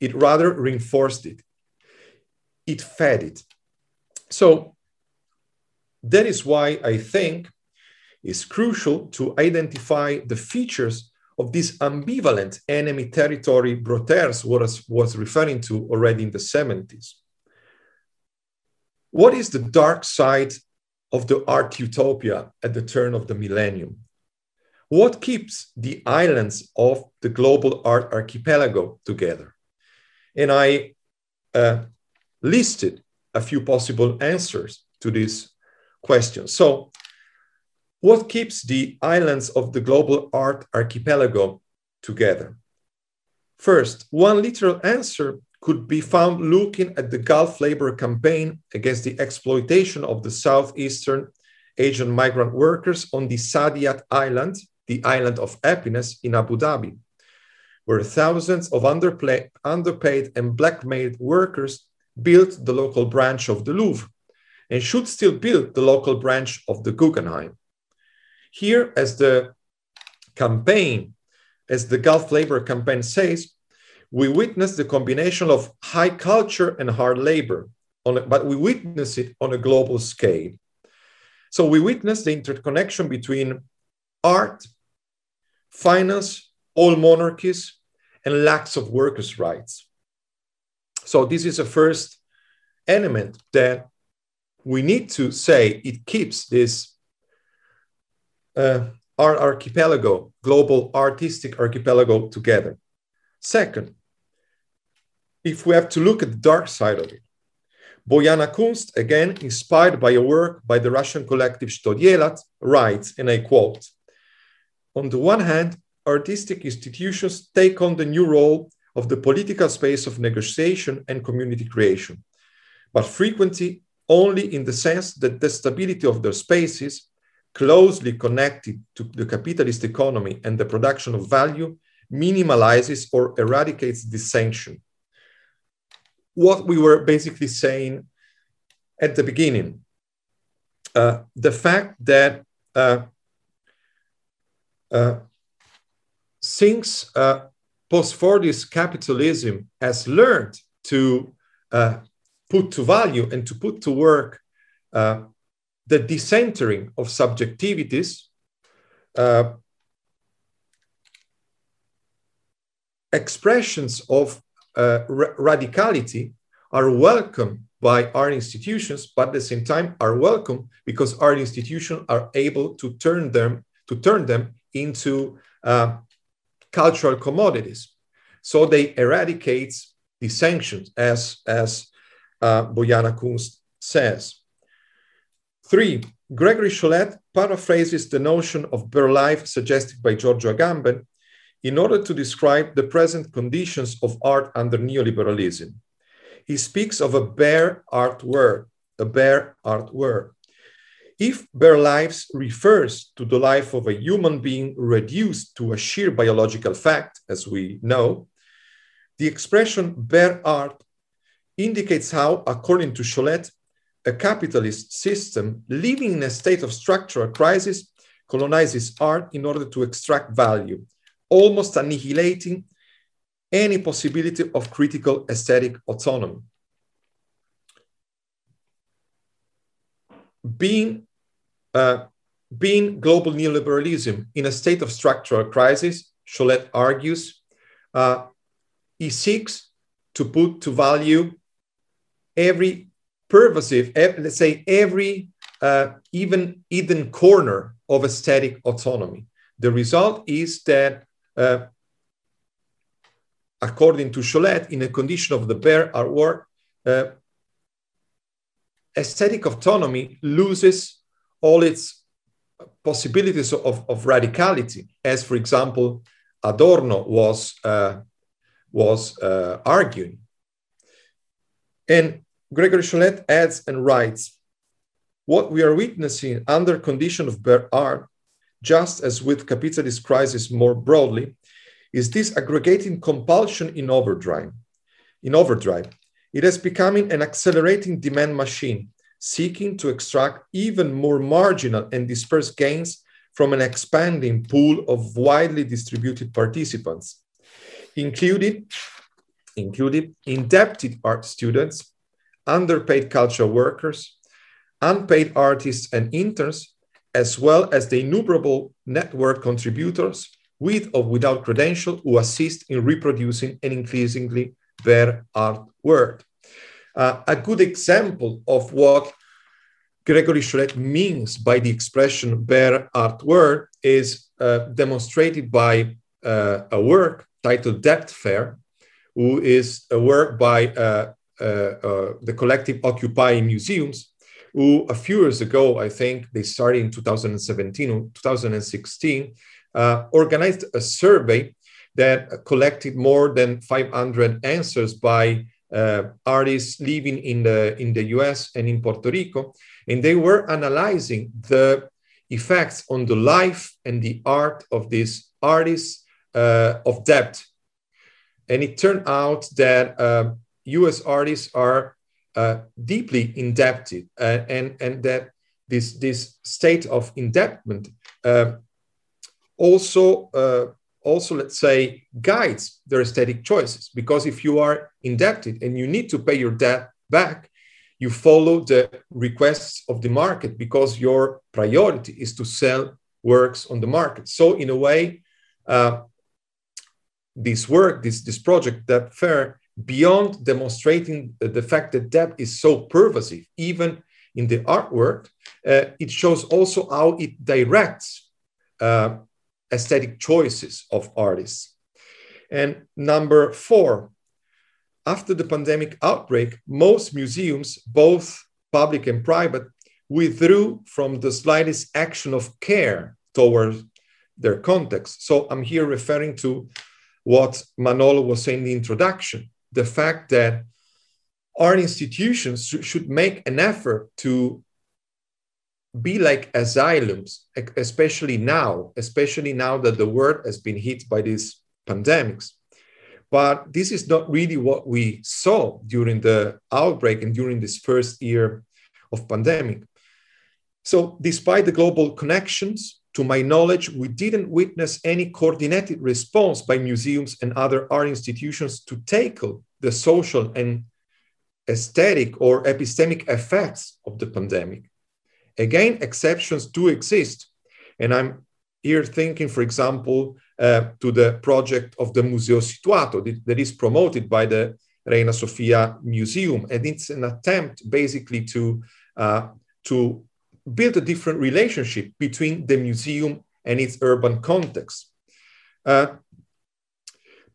It rather reinforced it. It fed it. So that is why I think it's crucial to identify the features of this ambivalent enemy territory Broodthaers was, was referring to already in the 70s. What is the dark side of the art utopia at the turn of the millennium? What keeps the islands of the global art archipelago together? And I uh, listed a few possible answers to this question. So, what keeps the islands of the global art archipelago together? First, one literal answer could be found looking at the Gulf labor campaign against the exploitation of the Southeastern Asian migrant workers on the Saadiyat Island, the island of happiness in Abu Dhabi, where thousands of underpaid and blackmailed workers built the local branch of the Louvre and should still build the local branch of the Guggenheim. Here, as the campaign, as the Gulf Labor Campaign says, we witness the combination of high culture and hard labor, but we witness it on a global scale. So we witness the interconnection between art, finance, all monarchies, and lacks of workers' rights. So this is a first element that we need to say it keeps this uh, our archipelago, global artistic archipelago together. Second, if we have to look at the dark side of it, Bojana Kunst, again inspired by a work by the Russian collective Chto Delat, writes, and I quote, on the one hand, artistic institutions take on the new role of the political space of negotiation and community creation, but frequently only in the sense that the stability of their spaces, closely connected to the capitalist economy and the production of value, minimalizes or eradicates dissension. What we were basically saying at the beginning, uh, the fact that uh, since uh, post-Fordist capitalism has learned to uh, put to value and to put to work uh, the decentering of subjectivities, uh, expressions of uh, ra radicality are welcome by our institutions, but at the same time are welcome because our institutions are able to turn them to turn them into uh, cultural commodities. So they eradicate the sanctions, as, as uh, Bojana Kunst says. Three, Gregory Sholette paraphrases the notion of bare life suggested by Giorgio Agamben in order to describe the present conditions of art under neoliberalism. He speaks of a bare art world, a bare art world. If bare lives refers to the life of a human being reduced to a sheer biological fact, as we know, the expression bare art indicates how, according to Sholette, a capitalist system living in a state of structural crisis colonizes art in order to extract value, almost annihilating any possibility of critical aesthetic autonomy. Being uh, being global neoliberalism in a state of structural crisis, Sholette argues, uh, he seeks to put to value every pervasive, let's say every uh, even hidden corner of aesthetic autonomy. The result is that, uh, according to Sholette, in a condition of the bare artwork, uh, aesthetic autonomy loses all its possibilities of, of radicality, as for example, Adorno was, uh, was uh, arguing. And Gregory Sholette adds and writes, what we are witnessing under condition of bare art, just as with capitalist crisis more broadly, is this aggregating compulsion in overdrive. In overdrive, it is becoming an accelerating demand machine seeking to extract even more marginal and dispersed gains from an expanding pool of widely distributed participants, including, including indebted art students, underpaid cultural workers, unpaid artists and interns, as well as the innumerable network contributors with or without credential who assist in reproducing an increasingly bare art world. Uh, a good example of what Gregory Sholette means by the expression bare art world is uh, demonstrated by uh, a work titled Debt Fair, who is a work by uh, uh, the collective Occupy Museums, who a few years ago, I think they started in 2017 or 2016, uh, organized a survey that collected more than 500 answers by artists living in the in the US and in Puerto Rico, and they were analyzing the effects on the life and the art of these artists uh, of debt. And it turned out that uh, US artists are uh, deeply indebted uh, and, and that this, this state of indebtment uh, also, uh, also, let's say, guides their aesthetic choices. Because if you are indebted and you need to pay your debt back, you follow the requests of the market because your priority is to sell works on the market. So, in a way, uh, this work, this, this project, Debt Fair, beyond demonstrating the fact that debt is so pervasive, even in the artwork, uh, it shows also how it directs uh, aesthetic choices of artists. And number four, after the pandemic outbreak, most museums, both public and private, withdrew from the slightest action of care towards their context. So I'm here referring to what Manolo was saying in the introduction the fact that art institutions should make an effort to be like asylums, especially now, especially now that the world has been hit by these pandemics. But this is not really what we saw during the outbreak and during this first year of pandemic. So, despite the global connections, to my knowledge, we didn't witness any coordinated response by museums and other art institutions to tackle the social and aesthetic or epistemic effects of the pandemic. Again, exceptions do exist. And I'm here thinking, for example, uh, to the project of the Museo Situato that is promoted by the Reina Sofia Museum. And it's an attempt basically to, uh, to build a different relationship between the museum and its urban context. Uh,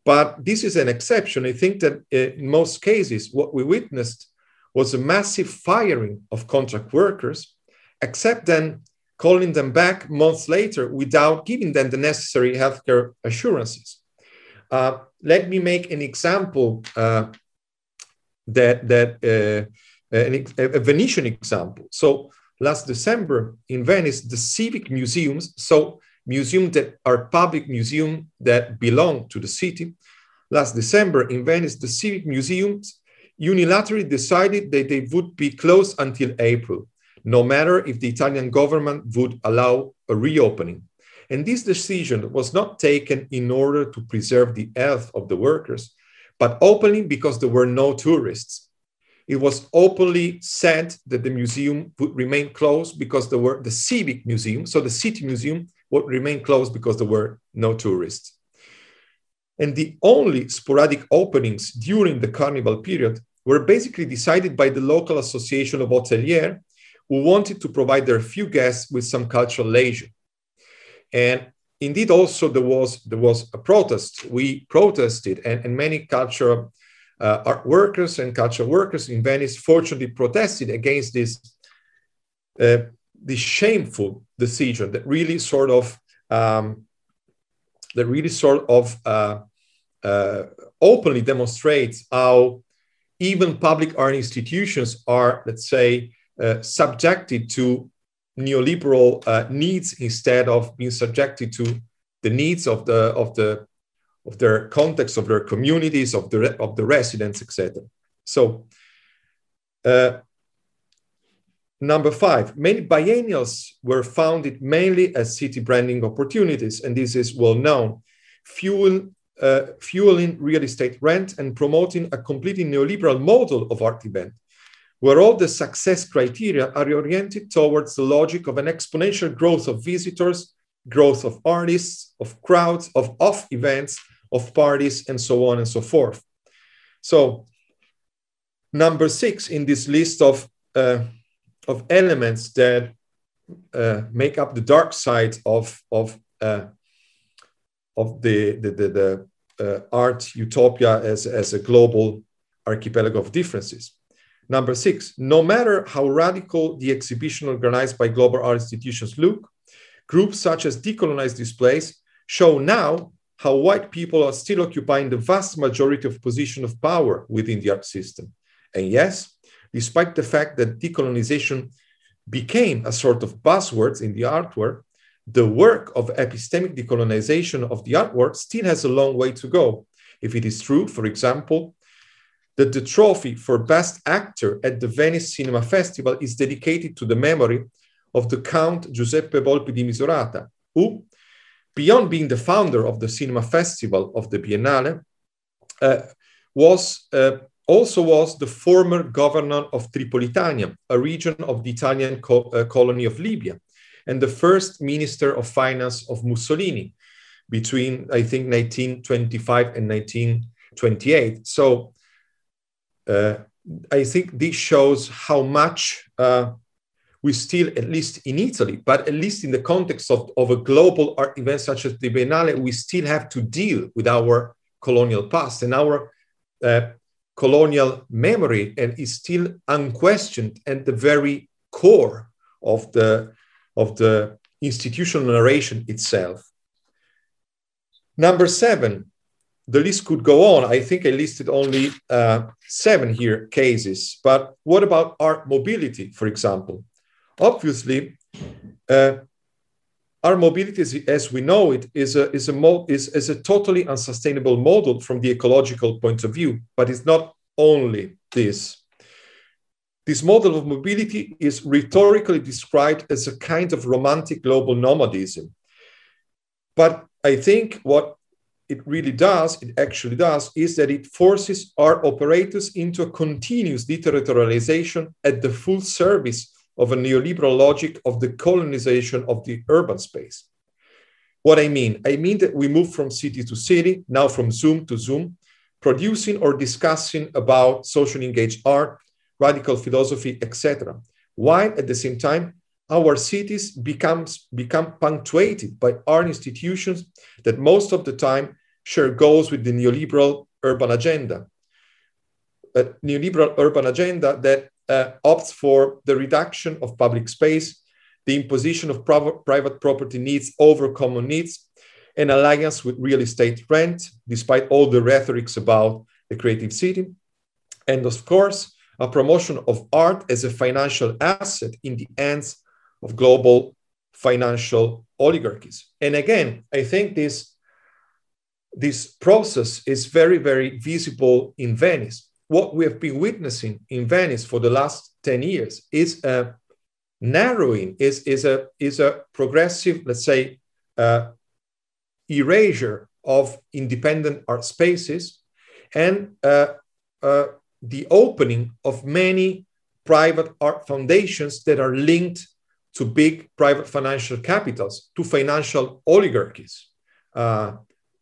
but this is an exception. I think that uh, in most cases, what we witnessed was a massive firing of contract workers, except then calling them back months later without giving them the necessary healthcare assurances. Uh, let me make an example uh, that, that uh, a Venetian example. So last December in Venice, the civic museums, so museums that are public museums that belong to the city, last December in Venice, the civic museums unilaterally decided that they would be closed until April, no matter if the Italian government would allow a reopening. And this decision was not taken in order to preserve the health of the workers, but openly because there were no tourists it was openly said that the museum would remain closed because there were the civic museum, so the city museum would remain closed because there were no tourists. And the only sporadic openings during the carnival period were basically decided by the local association of hoteliers who wanted to provide their few guests with some cultural leisure. And indeed, also there was, there was a protest. We protested, and, and many cultural uh, art workers and cultural workers in Venice fortunately protested against this, uh, this shameful decision that really sort of um, that really sort of uh, uh, openly demonstrates how even public art institutions are, let's say, uh, subjected to neoliberal uh, needs instead of being subjected to the needs of the of the of their context, of their communities, of the, of the residents, etc. So, uh, number five, many biennials were founded mainly as city branding opportunities, and this is well known, fuel, uh, fueling real estate rent and promoting a completely neoliberal model of art event, where all the success criteria are oriented towards the logic of an exponential growth of visitors, growth of artists, of crowds, of off events, of parties, and so on and so forth. So, number six in this list of, uh, of elements that uh, make up the dark side of, of, uh, of the, the, the, the uh, art utopia as, as a global archipelago of differences. Number six, no matter how radical the exhibition organized by global art institutions look, groups such as decolonized displays show now how white people are still occupying the vast majority of position of power within the art system. And yes, despite the fact that decolonization became a sort of buzzword in the artwork, the work of epistemic decolonization of the artwork still has a long way to go. If it is true, for example, that the trophy for Best Actor at the Venice Cinema Festival is dedicated to the memory of the Count Giuseppe Volpi di Misurata, who, beyond being the founder of the Cinema Festival of the Biennale, uh, was uh, also was the former governor of Tripolitania, a region of the Italian co uh, colony of Libya, and the first minister of finance of Mussolini between, I think, 1925 and 1928. So I think this shows how much uh, we still, at least in Italy, but at least in the context of, of a global art event such as the Biennale, we still have to deal with our colonial past and our uh, colonial memory and is still unquestioned at the very core of the, of the institutional narration itself. Number seven, the list could go on. I think I listed only uh, seven here cases, but what about art mobility, for example? Obviously, uh, our mobility, as, as, we know it, is a, is, a is, is a totally unsustainable model from the ecological point of view, but it's not only this. This model of mobility is rhetorically described as a kind of romantic global nomadism. But I think what it really does, it actually does, is that it forces our operators into a continuous deterritorialization at the full service of a neoliberal logic of the colonization of the urban space. What I mean? I mean that we move from city to city, now from Zoom to Zoom, producing or discussing about socially engaged art, radical philosophy, etc., while at the same time our cities becomes, become punctuated by art institutions that most of the time share goals with the neoliberal urban agenda. A neoliberal urban agenda that uh, opts for the reduction of public space, the imposition of private property needs over common needs, an alliance with real estate rent, despite all the rhetorics about the creative city, and of course, a promotion of art as a financial asset in the hands of global financial oligarchies. And again, I think this, this process is very, very visible in Venice. What we have been witnessing in Venice for the last 10 years is a narrowing, is, is, a, is a progressive, let's say, uh, erasure of independent art spaces and uh, uh, the opening of many private art foundations that are linked to big private financial capitals, to financial oligarchies. Uh,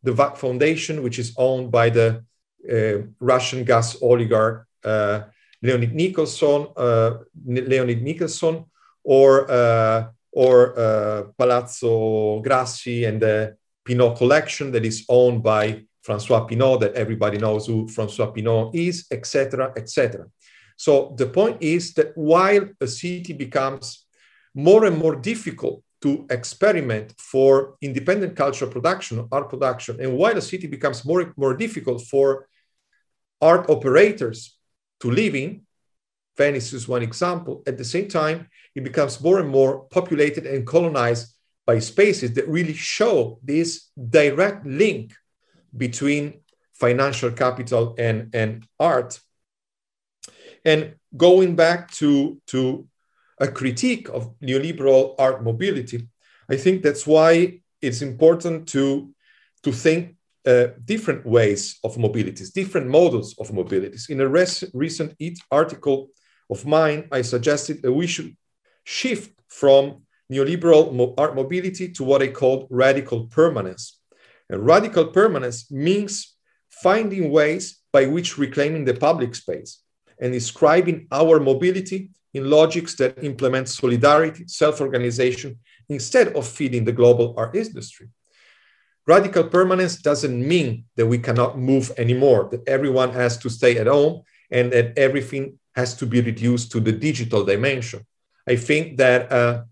the VAC Foundation, which is owned by the uh, Russian gas oligarch uh, Leonid Mikhelson, uh, Leonid Mikhelson, or uh, or uh, Palazzo Grassi and the Pinault collection that is owned by Francois Pinault, that everybody knows who Francois Pinault is, etc., etc. So the point is that while a city becomes more and more difficult to experiment for independent cultural production, art production. And while a city becomes more and more difficult for art operators to live in, Venice is one example, at the same time, it becomes more and more populated and colonized by spaces that really show this direct link between financial capital and, and art. And going back to, to a critique of neoliberal art mobility. I think that's why it's important to, to think uh, different ways of mobilities, different models of mobilities. In a res- recent article of mine, I suggested that we should shift from neoliberal mo- art mobility to what I called radical permanence. And radical permanence means finding ways by which reclaiming the public space and describing our mobility in logics that implement solidarity, self organization, instead of feeding the global art industry. Radical permanence doesn't mean that we cannot move anymore, that everyone has to stay at home and that everything has to be reduced to the digital dimension. I think that uh,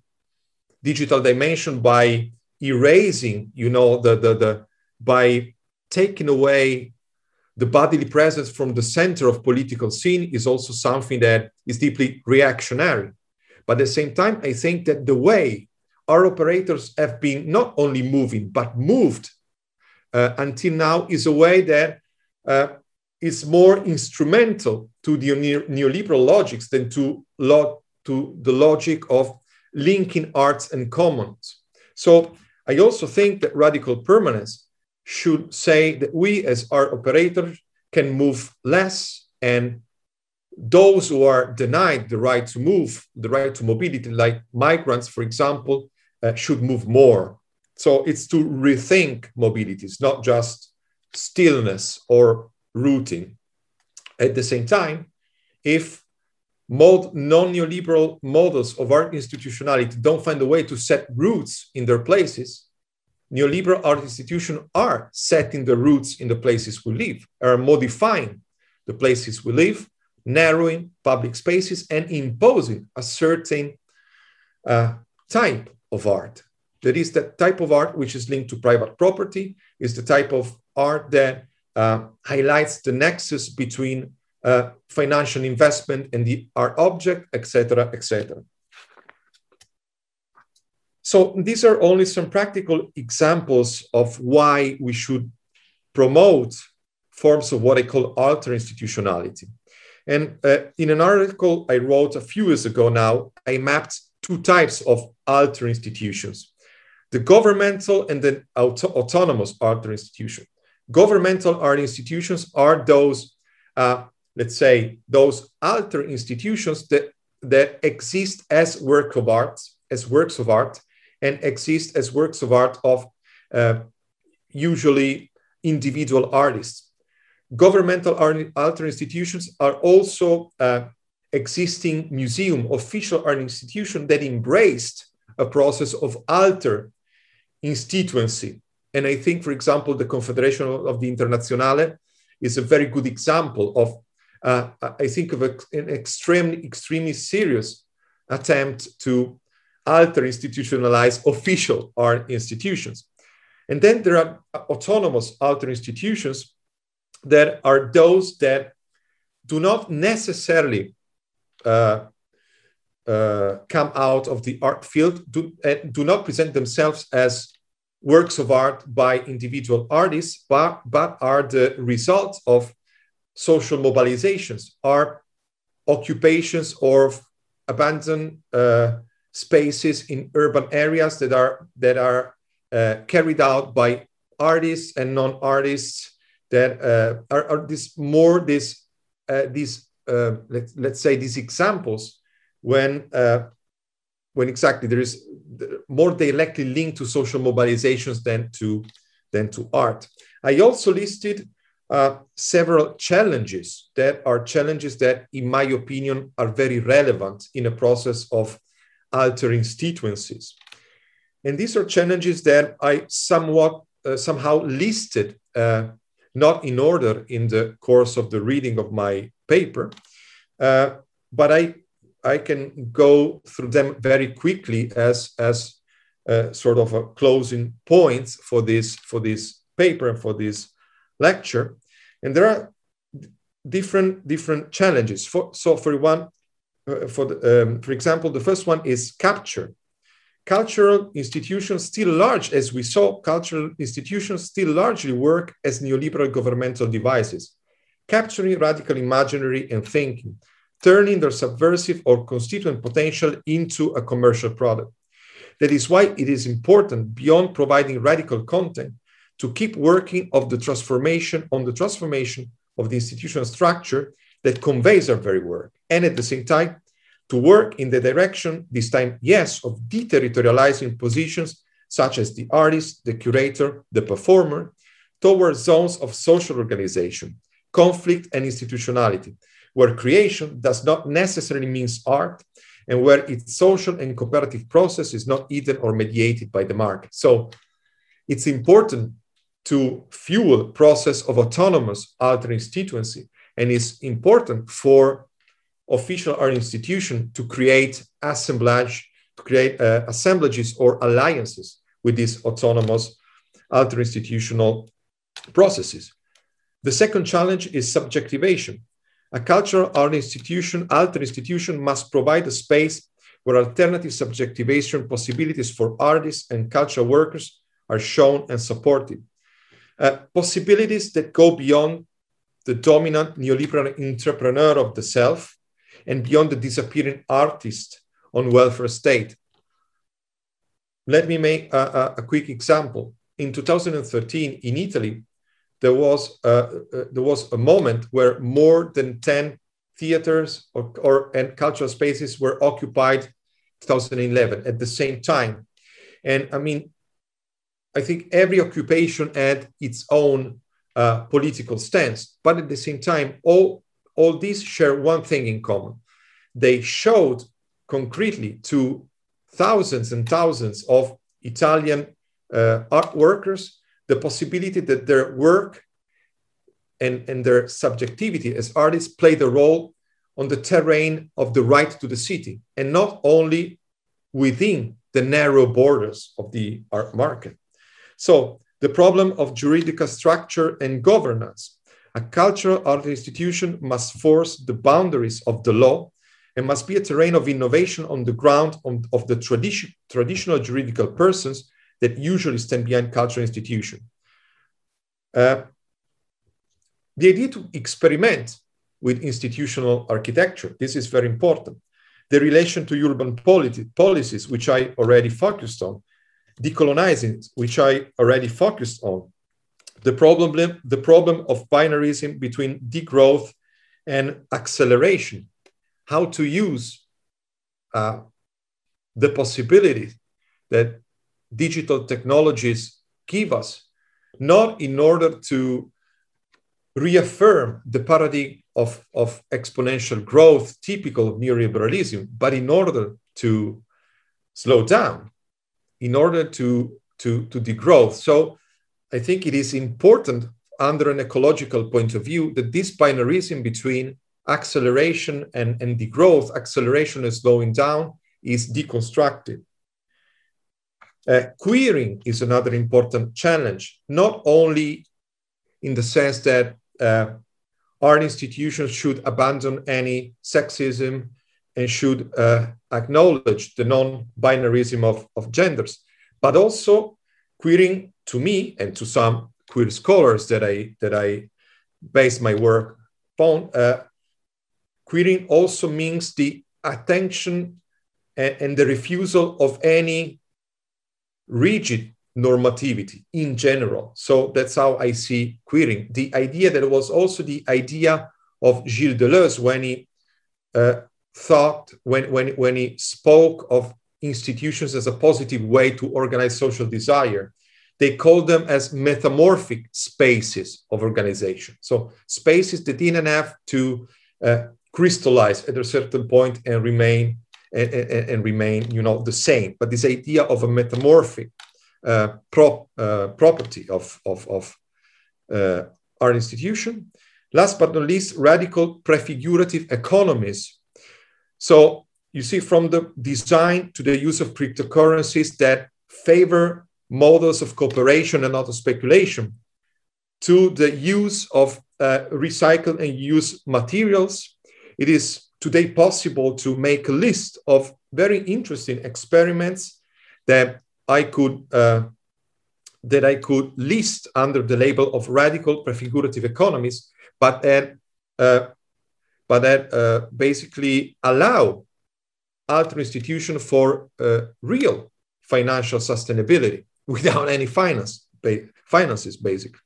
digital dimension by erasing, you know, the, the, the, by taking away the bodily presence from the center of political scene is also something that is deeply reactionary. But at the same time, I think that the way our operators have been not only moving, but moved uh, until now is a way that uh, is more instrumental to the neoliberal logics than to, lo- to the logic of linking arts and commons. So I also think that radical permanence should say that we as art operators can move less and those who are denied the right to move, the right to mobility, like migrants, for example, uh, should move more. So it's to rethink mobility. It's not just stillness or routing. At the same time, if mod, non-neoliberal models of art institutionality don't find a way to set roots in their places, neoliberal art institutions are setting the roots in the places we live, are modifying the places we live, narrowing public spaces, and imposing a certain uh, type of art. That is the type of art which is linked to private property, is the type of art that uh, highlights the nexus between uh, financial investment and the art object, etc., etc. So these are only some practical examples of why we should promote forms of what I call alter institutionality. And uh, in an article I wrote a few years ago now, I mapped two types of alter institutions the governmental and the auto autonomous alter institution. Governmental art institutions are those, uh, let's say, those alter institutions that, that exist as work of art, as works of art, and exist as works of art of uh, usually individual artists. Governmental art, alter institutions are also uh, existing museum, official art institution that embraced a process of alter instituency. And I think, for example, the Confederation of the Internazionale is a very good example of, uh, I think, of a, an extremely, extremely serious attempt to alter institutionalize official art institutions. And then there are autonomous alter institutions that are those that do not necessarily uh, uh, come out of the art field, do, uh, do not present themselves as works of art by individual artists, but, but are the result of social mobilizations, are occupations or abandoned uh, spaces in urban areas that are that are uh, carried out by artists and non-artists that uh, are, are this more this uh, these uh, let's, let's say these examples when uh, when exactly there is more directly linked to social mobilizations than to than to art. I also listed uh, several challenges that are challenges that, in my opinion, are very relevant in a process of altering instituencies. And these are challenges that I somewhat uh, somehow listed, not in order in the course of the reading of my paper, uh, but I I can go through them very quickly as as uh, sort of a closing points for this for this paper and for this lecture. And there are different different challenges. For, so for one, uh, for the, um, for example, the first one is capture. Cultural institutions still large, as we saw, cultural institutions still largely work as neoliberal governmental devices, capturing radical imaginary and thinking turning their subversive or constituent potential into a commercial product. That is why it is important, beyond providing radical content, to keep working of the transformation on the transformation of the institutional structure that conveys our very work, and at the same time, to work in the direction, this time, yes, of deterritorializing positions such as the artist, the curator, the performer, towards zones of social organization, conflict, and institutionality, where creation does not necessarily mean art and where its social and cooperative process is not eaten or mediated by the market. So it's important to fuel process of autonomous alter instituency and it's important for official art institution to create assemblage, to create uh, assemblages or alliances with these autonomous alter institutional processes. The second challenge is subjectivation. A cultural art institution, alter institution must provide a space where alternative subjectivation possibilities for artists and cultural workers are shown and supported. Uh, possibilities that go beyond the dominant neoliberal entrepreneur of the self and beyond the disappearing artist on welfare state. Let me make a, a, a quick example. In 2013, in Italy, there was, uh, uh, there was a moment where more than 10 theaters or, or, and cultural spaces were occupied 2011 at the same time. And I mean, I think every occupation had its own uh, political stance, but at the same time, all, all these share one thing in common. They showed concretely to thousands and thousands of Italian uh, art workers the possibility that their work and, and their subjectivity as artists played a role on the terrain of the right to the city and not only within the narrow borders of the art market. So the problem of juridical structure and governance. A cultural art institution must force the boundaries of the law and must be a terrain of innovation on the ground of the tradition, traditional juridical persons that usually stand behind cultural institution. Uh, the idea to experiment with institutional architecture, this is very important. The relation to urban politi- policies, which I already focused on, decolonizing, which I already focused on, the problem, the problem of binarism between degrowth and acceleration, how to use uh, the possibility that digital technologies give us, not in order to reaffirm the paradigm of, of exponential growth typical of neoliberalism, but in order to slow down, in order to, to, to degrowth. So I think it is important under an ecological point of view that this binarism between acceleration and, and degrowth, acceleration is slowing down, is deconstructed. Uh, queering is another important challenge, not only in the sense that uh, art institutions should abandon any sexism and should uh, acknowledge the non-binarism of, of genders, but also queering to me and to some queer scholars that I that I base my work upon. Uh, queering also means the attention and, and the refusal of any rigid normativity in general. So that's how I see queering. The idea that was also the idea of Gilles Deleuze when he uh, thought, when, when, when he spoke of institutions as a positive way to organize social desire. They call them as metamorphic spaces of organization. So spaces that didn't have to uh, crystallize at a certain point and remain and, and, and, remain, you know, the same. But this idea of a metamorphic uh, prop, uh, property of, of, of uh, our institution. Last but not least, radical prefigurative economies. So you see from the design to the use of cryptocurrencies that favor models of cooperation and not of speculation, to the use of uh, recycled and used materials. It is today possible to make a list of very interesting experiments that I could uh, that I could list under the label of radical prefigurative economies, but that uh, but that uh, basically allow alter institution for uh, real financial sustainability without any finance finances basically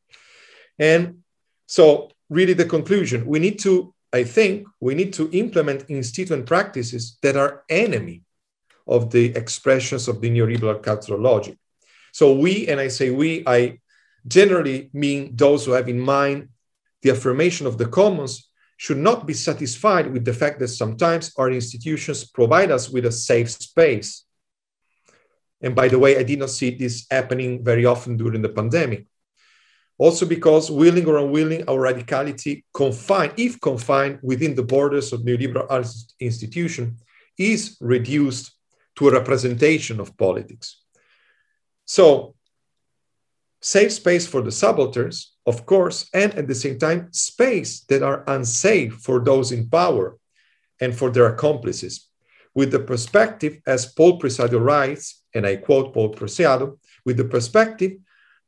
and so really the conclusion we need to i think we need to implement institute practices that are enemy of the expressions of the neoliberal cultural logic. So we, and I say we, I generally mean those who have in mind the affirmation of the commons should not be satisfied with the fact that sometimes our institutions provide us with a safe space. And by the way, I did not see this happening very often during the pandemic. Also because willing or unwilling, our radicality confined, if confined within the borders of neoliberal institution, is reduced to a representation of politics. So safe space for the subalterns, of course, and at the same time, space that are unsafe for those in power and for their accomplices, with the perspective, as Paul Preciado writes, and I quote Paul Preciado, with the perspective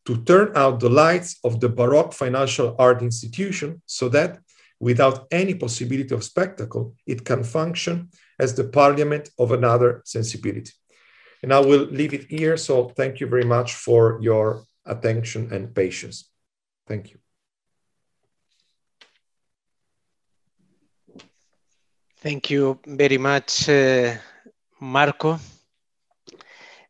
to turn out the lights of the Baroque financial art institution so that, without any possibility of spectacle, it can function as the parliament of another sensibility. And I will leave it here. So thank you very much for your attention and patience. Thank you. Thank you very much, uh, Marco.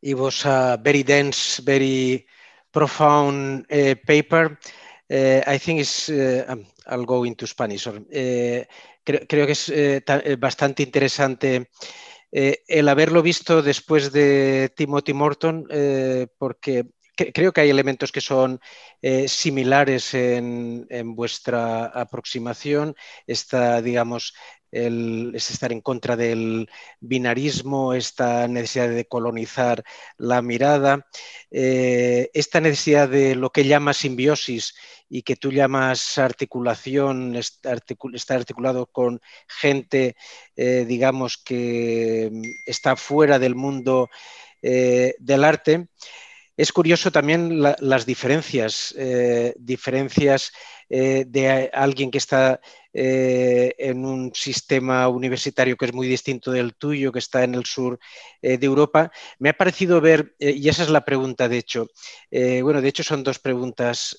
It was a very dense, very profound uh, paper. Uh, I think it's, uh, I'll go into Spanish. Uh, creo, que es eh, bastante interesante el haberlo visto después de Timothy Morton, porque creo que hay elementos que son eh, similares en, en, vuestra aproximación. Esta, digamos, es estar en contra del binarismo, esta necesidad de colonizar la mirada, eh, esta necesidad de lo que llama simbiosis y que tú llamas articulación, estar articulado con gente, eh, digamos, que está fuera del mundo eh, del arte. Es curioso también la, las diferencias, eh, diferencias eh, de alguien que está eh, en un sistema universitario que es muy distinto del tuyo, que está en el sur de Europa. Me ha parecido ver, y esa es la pregunta, de hecho, bueno, de hecho son dos preguntas.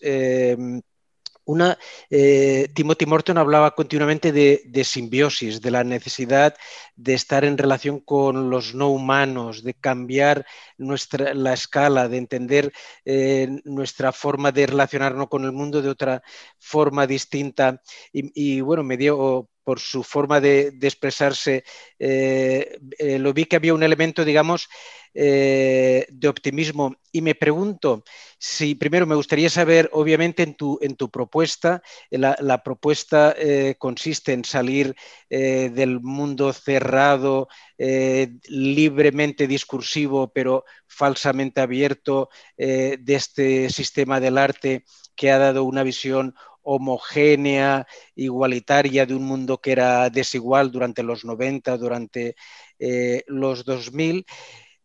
Una, eh, Timothy Morton hablaba continuamente de, simbiosis, de la necesidad de estar en relación con los no humanos, de cambiar nuestra, la escala, de entender eh, nuestra forma de relacionarnos con el mundo de otra forma distinta. Y bueno, me dio por su forma de, expresarse, eh, eh, lo vi que había un elemento, digamos, eh, de optimismo. Y me pregunto si, primero, me gustaría saber, obviamente, en tu, en tu propuesta, la, propuesta consiste en salir del mundo cerrado, libremente discursivo, pero falsamente abierto de este sistema del arte que ha dado una visión homogénea, igualitaria de un mundo que era desigual durante los 90, durante eh, los 2000.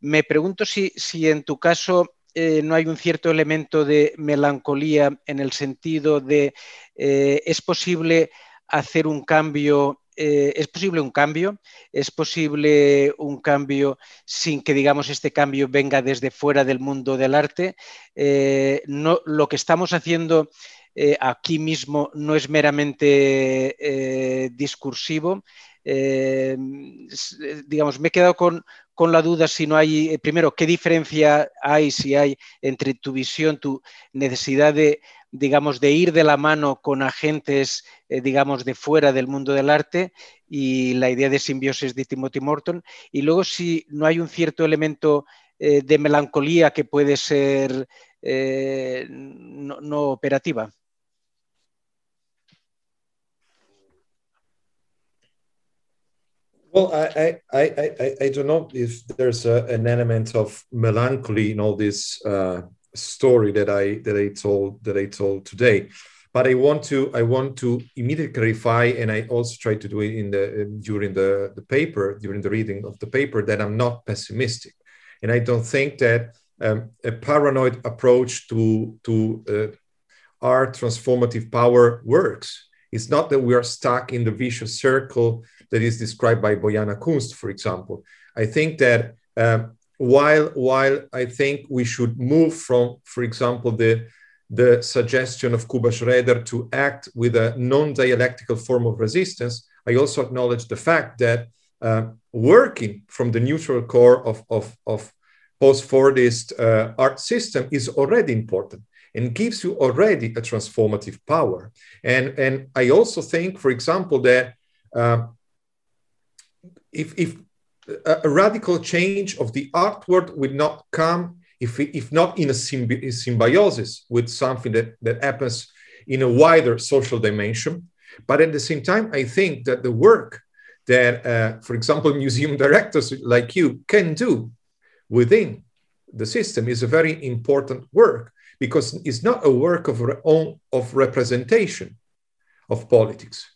Me pregunto si, si en tu caso eh, no hay un cierto elemento de melancolía en el sentido de eh, es posible hacer un cambio eh, ¿es posible un cambio? ¿Es posible un cambio sin que, digamos, este cambio venga desde fuera del mundo del arte? No, lo que estamos haciendo eh, aquí mismo no es meramente eh, discursivo. Eh, digamos, me he quedado con, con, la duda si no hay, primero, qué diferencia hay, si hay entre tu visión, tu necesidad de, digamos, de ir de la mano con agentes, digamos, de fuera del mundo del arte y la idea de simbiosis de Timothy Morton. Y luego si no hay un cierto elemento de melancolía que puede ser no operativa. Well, I, I, I, I, don't know if there's a, an element of melancholy in all this uh, story that I that I told that I told today, but I want to I want to immediately clarify, and I also try to do it in the during the, the paper during the reading of the paper that I'm not pessimistic, and I don't think that um, a paranoid approach to to uh, art transformative power works. It's not that we are stuck in the vicious circle that is described by Bojana Kunst, for example. I think that uh, while while I think we should move from, for example, the the suggestion of Kuba Szreder to act with a non-dialectical form of resistance, I also acknowledge the fact that uh, working from the neutral core of, of, of post-Fordist uh, art system is already important and gives you already a transformative power. And, and I also think, for example, that uh, if, if a, radical change of the art world will not come if, if not in a symbi- symbiosis with something that, that happens in a wider social dimension. But at the same time, I think that the work that, uh, for example, museum directors like you can do within the system is a very important work because it's not a work of, of representation of politics.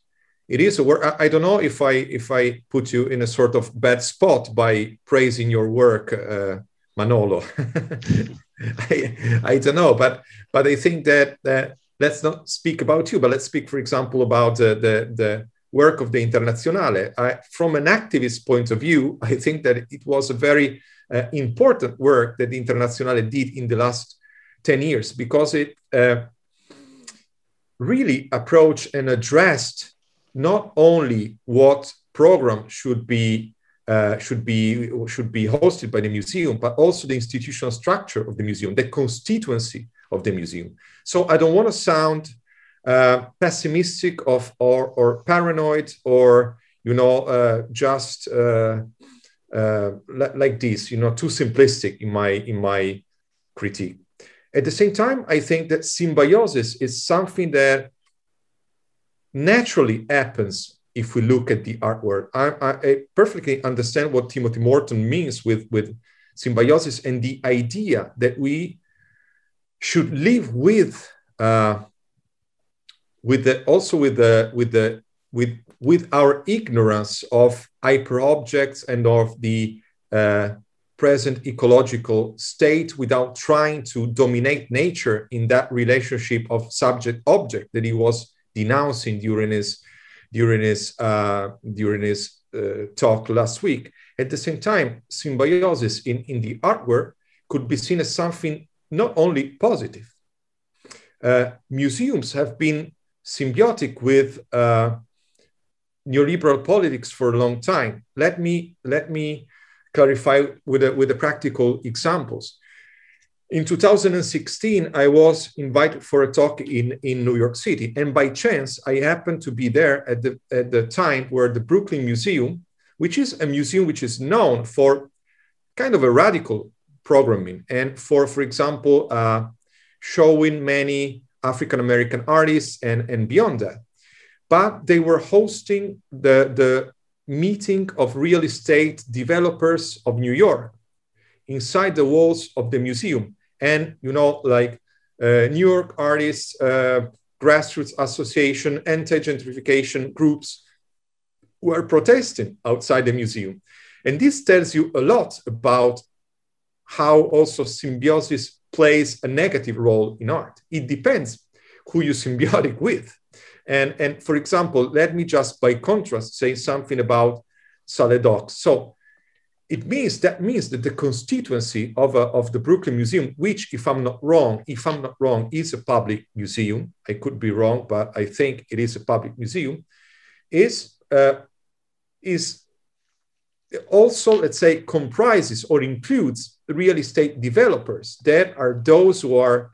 It is a work. I, don't know if I if I put you in a sort of bad spot by praising your work, uh, Manolo. I, I don't know, but but I think that let's not speak about you, but let's speak, for example, about uh, the the work of the Internazionale. I, from an activist point of view, I think that it was a very uh, important work that the Internazionale did in the last 10 years because it uh, really approached and addressed not only what program should be uh, should be should be hosted by the museum, but also the institutional structure of the museum, the constituency of the museum. So I don't want to sound uh, pessimistic of or, or paranoid or you know uh, just uh, uh, like this, you know, too simplistic in my in my critique. At the same time, I think that symbiosis is something that naturally happens if we look at the artwork. I, I, I, perfectly understand what Timothy Morton means with, with symbiosis and the idea that we should live with uh, with the also with the with the with with our ignorance of hyper objects and of the uh, present ecological state without trying to dominate nature in that relationship of subject object that he was denouncing during his during his uh, during his uh, talk last week. At the same time, symbiosis in, in the artwork could be seen as something not only positive. Uh, museums have been symbiotic with uh, neoliberal politics for a long time. Let me let me clarify with a, with the practical examples. In 2016, I was invited for a talk in, in New York City. And by chance, I happened to be there at the, at the time where the Brooklyn Museum, which is a museum which is known for kind of a radical programming and for, for example, uh, showing many African American artists and, and beyond that. But they were hosting the, the meeting of real estate developers of New York inside the walls of the museum and you know like uh, new york artists uh, grassroots association anti-gentrification groups were protesting outside the museum. And this tells you a lot about how also symbiosis plays a negative role in art. It depends who you symbiotic with. And and for example let me just by contrast say something about Sale Docks so it means that means that the constituency of, a, of the Brooklyn Museum, which, if I'm not wrong, if I'm not wrong, is a public museum. I could be wrong, but I think it is a public museum. Is uh, is also, let's say, comprises or includes real estate developers that are those who are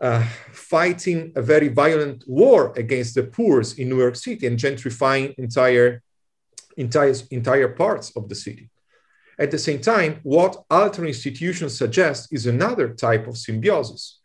uh, fighting a very violent war against the poor in New York City and gentrifying entire entire entire parts of the city. At the same time, what alter institutions suggest is another type of symbiosis.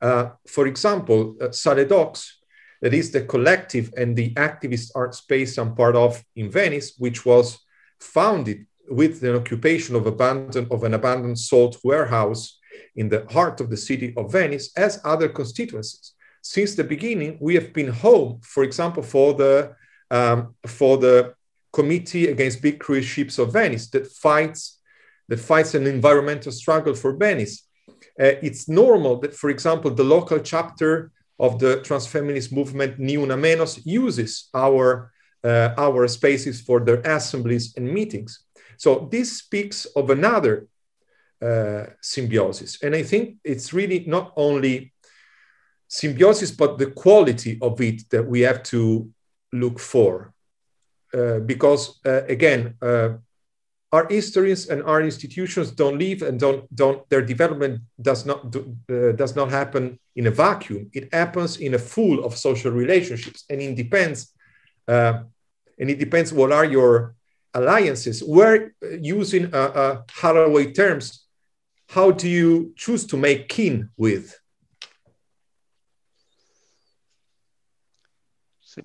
Uh, for example, uh, Sale Docks, that is the collective and the activist art space I'm part of in Venice, which was founded with the occupation of, abandoned, of an abandoned salt warehouse in the heart of the city of Venice, as other constituencies. Since the beginning, we have been home, for example, for the um, for the committee against big cruise ships of Venice that fights that fights an environmental struggle for Venice. Uh, it's normal that, for example, the local chapter of the transfeminist movement Ni Una Menos uses our uh, our spaces for their assemblies and meetings. So this speaks of another uh, symbiosis, and I think it's really not only symbiosis but the quality of it that we have to look for because uh, again, uh, our historians and our institutions don't leave and don't don't their development does not do, does not happen in a vacuum. It happens in a full of social relationships, and it depends. and it depends what are your alliances. We're using uh, uh, Haraway terms. how do you choose to make kin with?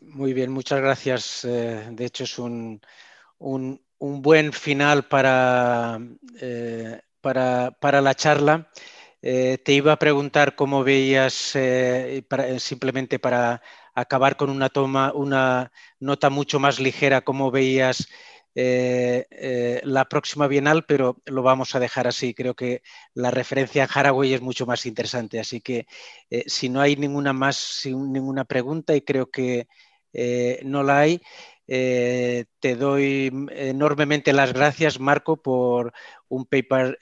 Muy bien, muchas gracias. Eh, de hecho, es un, un, un buen final para, eh, para, para, la charla. Eh, te iba a preguntar cómo veías, simplemente para acabar con una toma, una nota mucho más ligera, cómo veías eh, eh, la próxima Bienal, pero lo vamos a dejar así. Creo que la referencia a Haraway es mucho más interesante. Así que eh, si no hay ninguna más, ninguna pregunta, y creo que no la hay, te doy enormemente las gracias, Marco, por un paper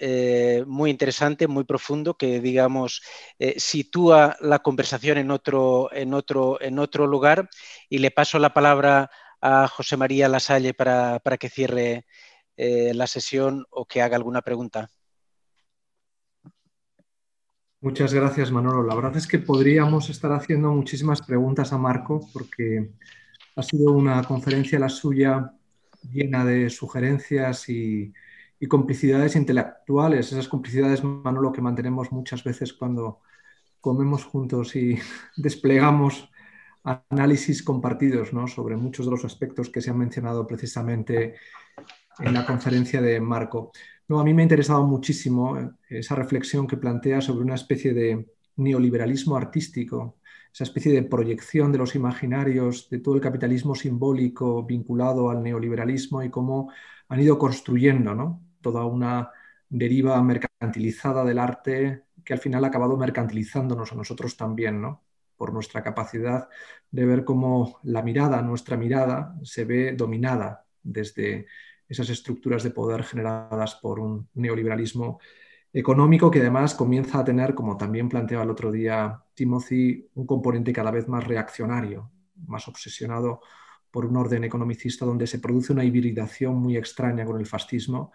muy interesante, muy profundo, que digamos sitúa la conversación en otro, en, otro, en otro lugar. Y le paso la palabra a José María Lasalle para, para que cierre eh, la sesión o que haga alguna pregunta. Muchas gracias, Manolo. La verdad es que podríamos estar haciendo muchísimas preguntas a Marco porque ha sido una conferencia la suya llena de sugerencias y, y, complicidades intelectuales. Esas complicidades, Manolo, que mantenemos muchas veces cuando comemos juntos y desplegamos análisis compartidos ¿no? sobre muchos de los aspectos que se han mencionado precisamente en la conferencia de Marco. No, a mí me ha interesado muchísimo esa reflexión que plantea sobre una especie de neoliberalismo artístico, esa especie de proyección de los imaginarios de todo el capitalismo simbólico vinculado al neoliberalismo y cómo han ido construyendo ¿no? toda una deriva mercantilizada del arte que al final ha acabado mercantilizándonos a nosotros también, ¿no? por nuestra capacidad de ver cómo la mirada, nuestra mirada, se ve dominada desde esas estructuras de poder generadas por un neoliberalismo económico que además comienza a tener, como también planteaba el otro día Timothy, un componente cada vez más reaccionario, más obsesionado por un orden economicista donde se produce una hibridación muy extraña con el fascismo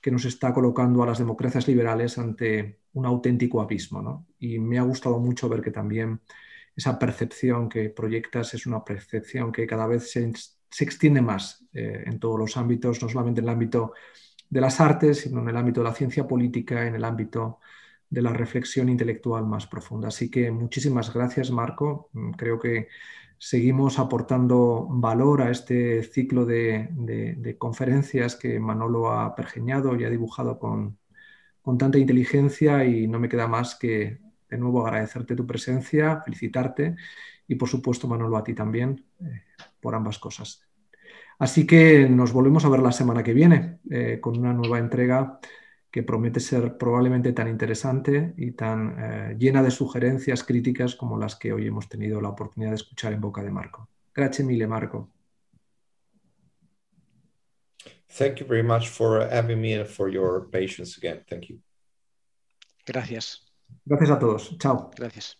que nos está colocando a las democracias liberales ante un auténtico abismo. ¿no? Y me ha gustado mucho ver que también esa percepción que proyectas es una percepción que cada vez se, se extiende más eh, en todos los ámbitos, no solamente en el ámbito de las artes, sino en el ámbito de la ciencia política, en el ámbito de la reflexión intelectual más profunda. Así que muchísimas gracias, Marco. Mm, creo que seguimos aportando valor a este ciclo de, de, de conferencias que Manolo ha pergeñado y ha dibujado con, con tanta inteligencia y no me queda más que de nuevo agradecerte tu presencia, felicitarte y por supuesto Manolo a ti también eh, por ambas cosas. Así que nos volvemos a ver la semana que viene eh, con una nueva entrega que promete ser probablemente tan interesante y tan eh, llena de sugerencias críticas como las que hoy hemos tenido la oportunidad de escuchar en boca de Marco. Gracias mille, Marco. Thank you very much for having me and for your patience again. Thank you. Gracias. Gracias a todos. Chao. Gracias.